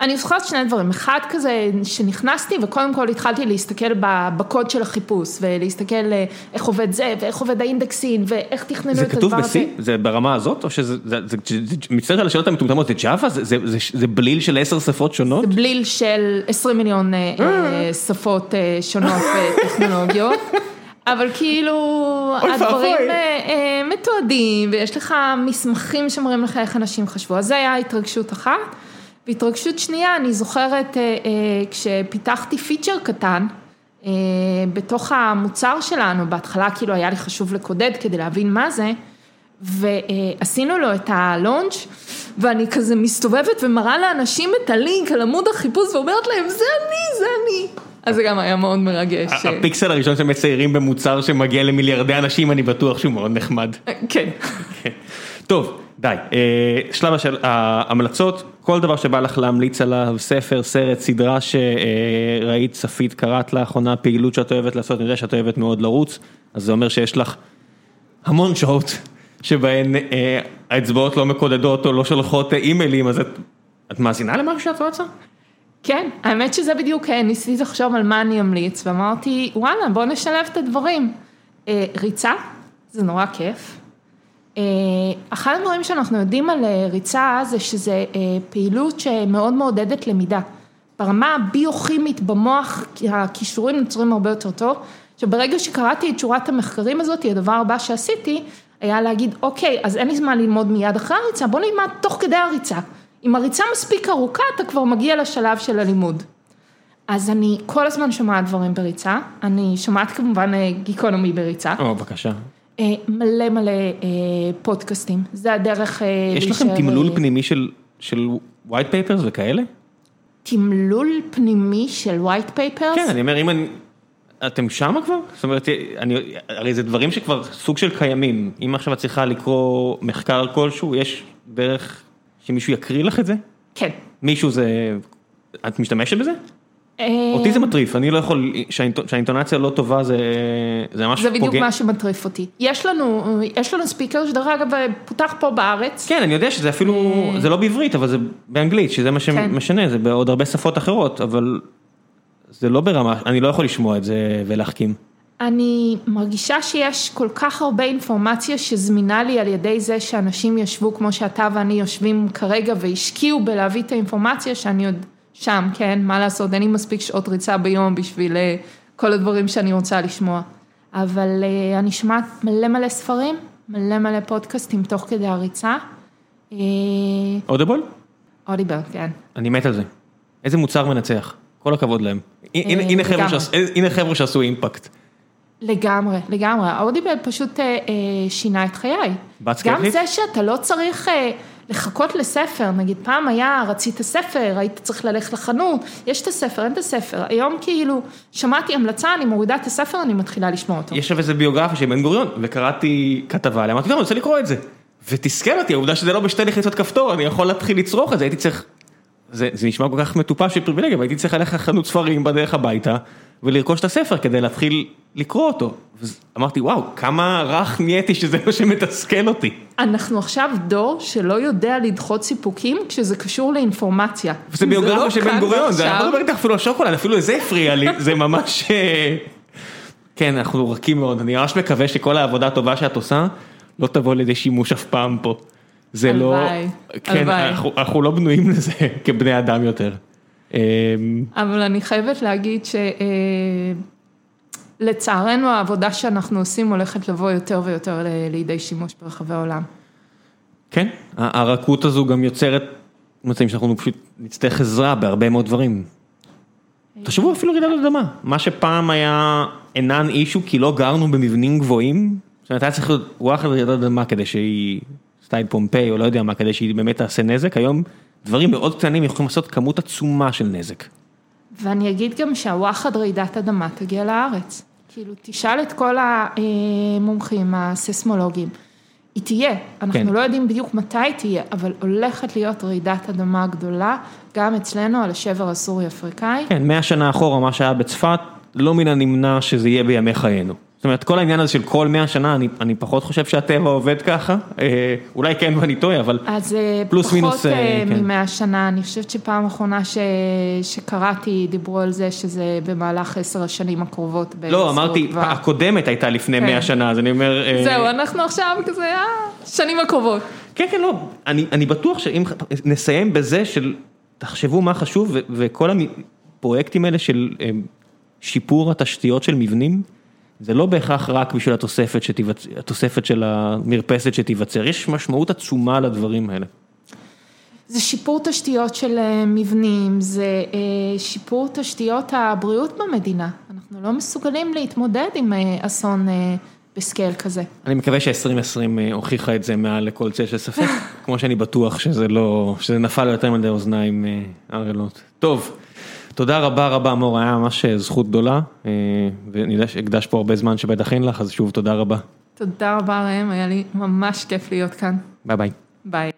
אני זוכרת שני דברים, אחד כזה שנכנסתי וקודם כל התחלתי להסתכל בקוד של החיפוש ולהסתכל אה, איך עובד זה ואיך עובד האינדקסין ואיך תכננו זה את כתוב הדבר הזה. ב-C? זה ברמה הזאת? או שזה, זה, זה, זה, זה, מצטער על השאלות המטומטמות, זה ג'אווה? זה, זה, זה, זה בליל של עשר שפות שונות? זה בליל של 20 מיליון אה, אה, שפות שונות וטכנולוגיות. אבל כאילו, הדברים מתועדים, ויש לך מסמכים שמראים לך איך אנשים חשבו, אז זה היה התרגשות אחת. והתרגשות שנייה, אני זוכרת אה, אה, כשפיתחתי פיצ'ר קטן, אה, בתוך המוצר שלנו, בהתחלה כאילו היה לי חשוב לקודד כדי להבין מה זה, ועשינו לו את הלונץ', ואני כזה מסתובבת ומראה לאנשים את הלינק על עמוד החיפוש ואומרת להם, זה אני, זה אני. אז זה גם היה מאוד מרגש. הפיקסל הראשון שמציירים במוצר שמגיע למיליארדי אנשים, אני בטוח שהוא מאוד נחמד. כן. כן. טוב, די. אה, שלב השל... ההמלצות, כל דבר שבא לך להמליץ עליו, ספר, סרט, סדרה שראית, צפית, קראת לאחרונה, פעילות שאת אוהבת לעשות, אני יודע שאת אוהבת מאוד לרוץ, אז זה אומר שיש לך המון שעות שבהן אה, האצבעות לא מקודדות או לא שולחות אה, אימיילים, אז את, את מאזינה למשהו שאת רצה? כן, האמת שזה בדיוק, אה, ניסיתי לחשוב על מה אני אמליץ, ואמרתי, וואלה, בוא נשלב את הדברים. אה, ריצה, זה נורא כיף. אה, אחד הדברים שאנחנו יודעים על אה, ריצה זה שזה אה, פעילות שמאוד מעודדת למידה. ברמה הביוכימית במוח, כי הכישורים נוצרים הרבה יותר טוב. שברגע שקראתי את שורת המחקרים הזאת, הדבר הבא שעשיתי, היה להגיד, אוקיי, אז אין לי זמן ללמוד מיד אחרי הריצה, בוא נלמד תוך כדי הריצה. אם הריצה מספיק ארוכה, אתה כבר מגיע לשלב של הלימוד. אז אני כל הזמן שומעת דברים בריצה, אני שומעת כמובן גיקונומי בריצה, או, בבקשה. אה, מלא מלא אה, פודקאסטים, זה הדרך אה, יש לכם להישאר, תמלול פנימי של, של white papers וכאלה? תמלול פנימי של white papers? כן, אני אומר, אם אני... אתם שמה כבר? זאת אומרת, אני, הרי זה דברים שכבר סוג של קיימים. אם עכשיו את צריכה לקרוא מחקר כלשהו, יש דרך שמישהו יקריא לך את זה? כן. מישהו זה... את משתמשת בזה? אה, אותי זה מטריף, אני לא יכול... שהאינט- שהאינטונציה לא טובה זה... זה ממש זה בדיוק פוגע. מה שמטריף אותי. יש לנו, יש לנו ספיקר שדרך אגב פותח פה בארץ. כן, אני יודע שזה אפילו... זה לא בעברית, אבל זה באנגלית, שזה מה כן. שמשנה, זה בעוד הרבה שפות אחרות, אבל... זה לא ברמה... אני לא יכול לשמוע את זה ולהחכים. אני מרגישה שיש כל כך הרבה אינפורמציה שזמינה לי על ידי זה שאנשים ישבו כמו שאתה ואני יושבים כרגע והשקיעו בלהביא את האינפורמציה שאני עוד שם, כן, מה לעשות, אין לי מספיק שעות ריצה ביום בשביל אה, כל הדברים שאני רוצה לשמוע. אבל אה, אני שומעת מלא מלא ספרים, מלא מלא פודקאסטים תוך כדי הריצה. אודיבול? אודיבל, כן. אני מת על זה. איזה מוצר מנצח, כל הכבוד להם. הנה חבר'ה שעשו אימפקט. לגמרי, לגמרי, האודיבל פשוט אה, אה, שינה את חיי. גם? זה שאתה לא צריך אה, לחכות לספר, נגיד פעם היה, רצית ספר, היית צריך ללכת לחנות, יש את הספר, אין את הספר, היום כאילו, שמעתי המלצה, אני מורידה את הספר, אני מתחילה לשמוע אותו. יש עכשיו איזה ביוגרפיה של בן גוריון, וקראתי כתבה עליה, אמרתי, אני רוצה לקרוא את זה. ותסכל אותי, העובדה שזה לא בשתי לחיצות כפתור, אני יכול להתחיל לצרוך את זה, הייתי צריך... זה, זה נשמע כל כך מטופש של פריבילגיה, אבל הייתי צריך ללכת לחנות ספרים בדרך הביתה, ולרכוש את הספר כדי להתחיל לקרוא אותו. אמרתי, וואו, כמה רך נהייתי שזה מה שמתסכל אותי. אנחנו עכשיו דור שלא יודע לדחות סיפוקים כשזה קשור לאינפורמציה. אם ביוגרפיה לא של בן גוריון, זה אני לא מדבר איתך אפילו על שוקולד, אפילו זה הפריע לי, זה ממש... אה, כן, אנחנו רכים מאוד, אני ממש מקווה שכל העבודה הטובה שאת עושה, לא תבוא לידי שימוש אף פעם פה. זה לא... הלוואי, כן, הלוואי. אנחנו- אנחנו לא בנויים לזה כבני אדם יותר. אה, אבל אני חייבת להגיד שלצערנו העבודה שאנחנו עושים הולכת לבוא יותר ויותר לידי שימוש ברחבי העולם. כן, הרכות הזו גם יוצרת מצבים שאנחנו פשוט נצטרך עזרה בהרבה מאוד דברים. תחשבו אפילו רעידת אדמה, מה שפעם היה אינן אישו כי לא גרנו במבנים גבוהים, זאת אומרת היה צריך להיות וואחד רעידת אדמה כדי שהיא סטייל פומפיי או לא יודע מה, כדי שהיא באמת תעשה נזק, היום דברים מאוד קטנים יכולים לעשות כמות עצומה של נזק. ואני אגיד גם שהוואחד רעידת אדמה תגיע לארץ. כאילו, תשאל את כל המומחים, הסיסמולוגים. היא תהיה, אנחנו כן. לא יודעים בדיוק מתי היא תהיה, אבל הולכת להיות רעידת אדמה גדולה, גם אצלנו על השבר הסורי-אפריקאי. כן, 100 שנה אחורה מה שהיה בצפת, לא מן הנמנע שזה יהיה בימי חיינו. אומרת, כל העניין הזה של כל 100 שנה, אני, אני פחות חושב שהטבע עובד ככה, אה, אולי כן ואני טועה, אבל אז אה, פלוס פחות מינוס, אה, כן. ממאה שנה, אני חושבת שפעם אחרונה ש... שקראתי, דיברו על זה שזה במהלך עשר השנים הקרובות. לא, אמרתי, כבר. הקודמת הייתה לפני כן. 100 שנה, אז אני אומר... אה, זהו, אנחנו עכשיו כזה, אה, שנים הקרובות. כן, כן, לא, אני, אני בטוח שאם נסיים בזה של, תחשבו מה חשוב, ו, וכל הפרויקטים האלה של שיפור התשתיות של מבנים, זה לא בהכרח רק בשביל התוספת, שתיווצ... התוספת של המרפסת שתיווצר, יש משמעות עצומה לדברים האלה. זה שיפור תשתיות של אה, מבנים, זה אה, שיפור תשתיות הבריאות במדינה. אנחנו לא מסוגלים להתמודד עם אה, אסון בסקייל כזה. אני מקווה ש-2020 הוכיחה את זה מעל לכל צל של ספק, כמו שאני בטוח שזה לא, שזה נפל יותר מדי אוזניים ערלות. טוב, תודה רבה רבה מור, היה ממש אה, זכות גדולה, אה, ואני יודע שהקדש פה הרבה זמן שבטח אין לך, אז שוב תודה רבה. תודה רבה ראם, היה לי ממש כיף להיות כאן. ביי ביי. ביי.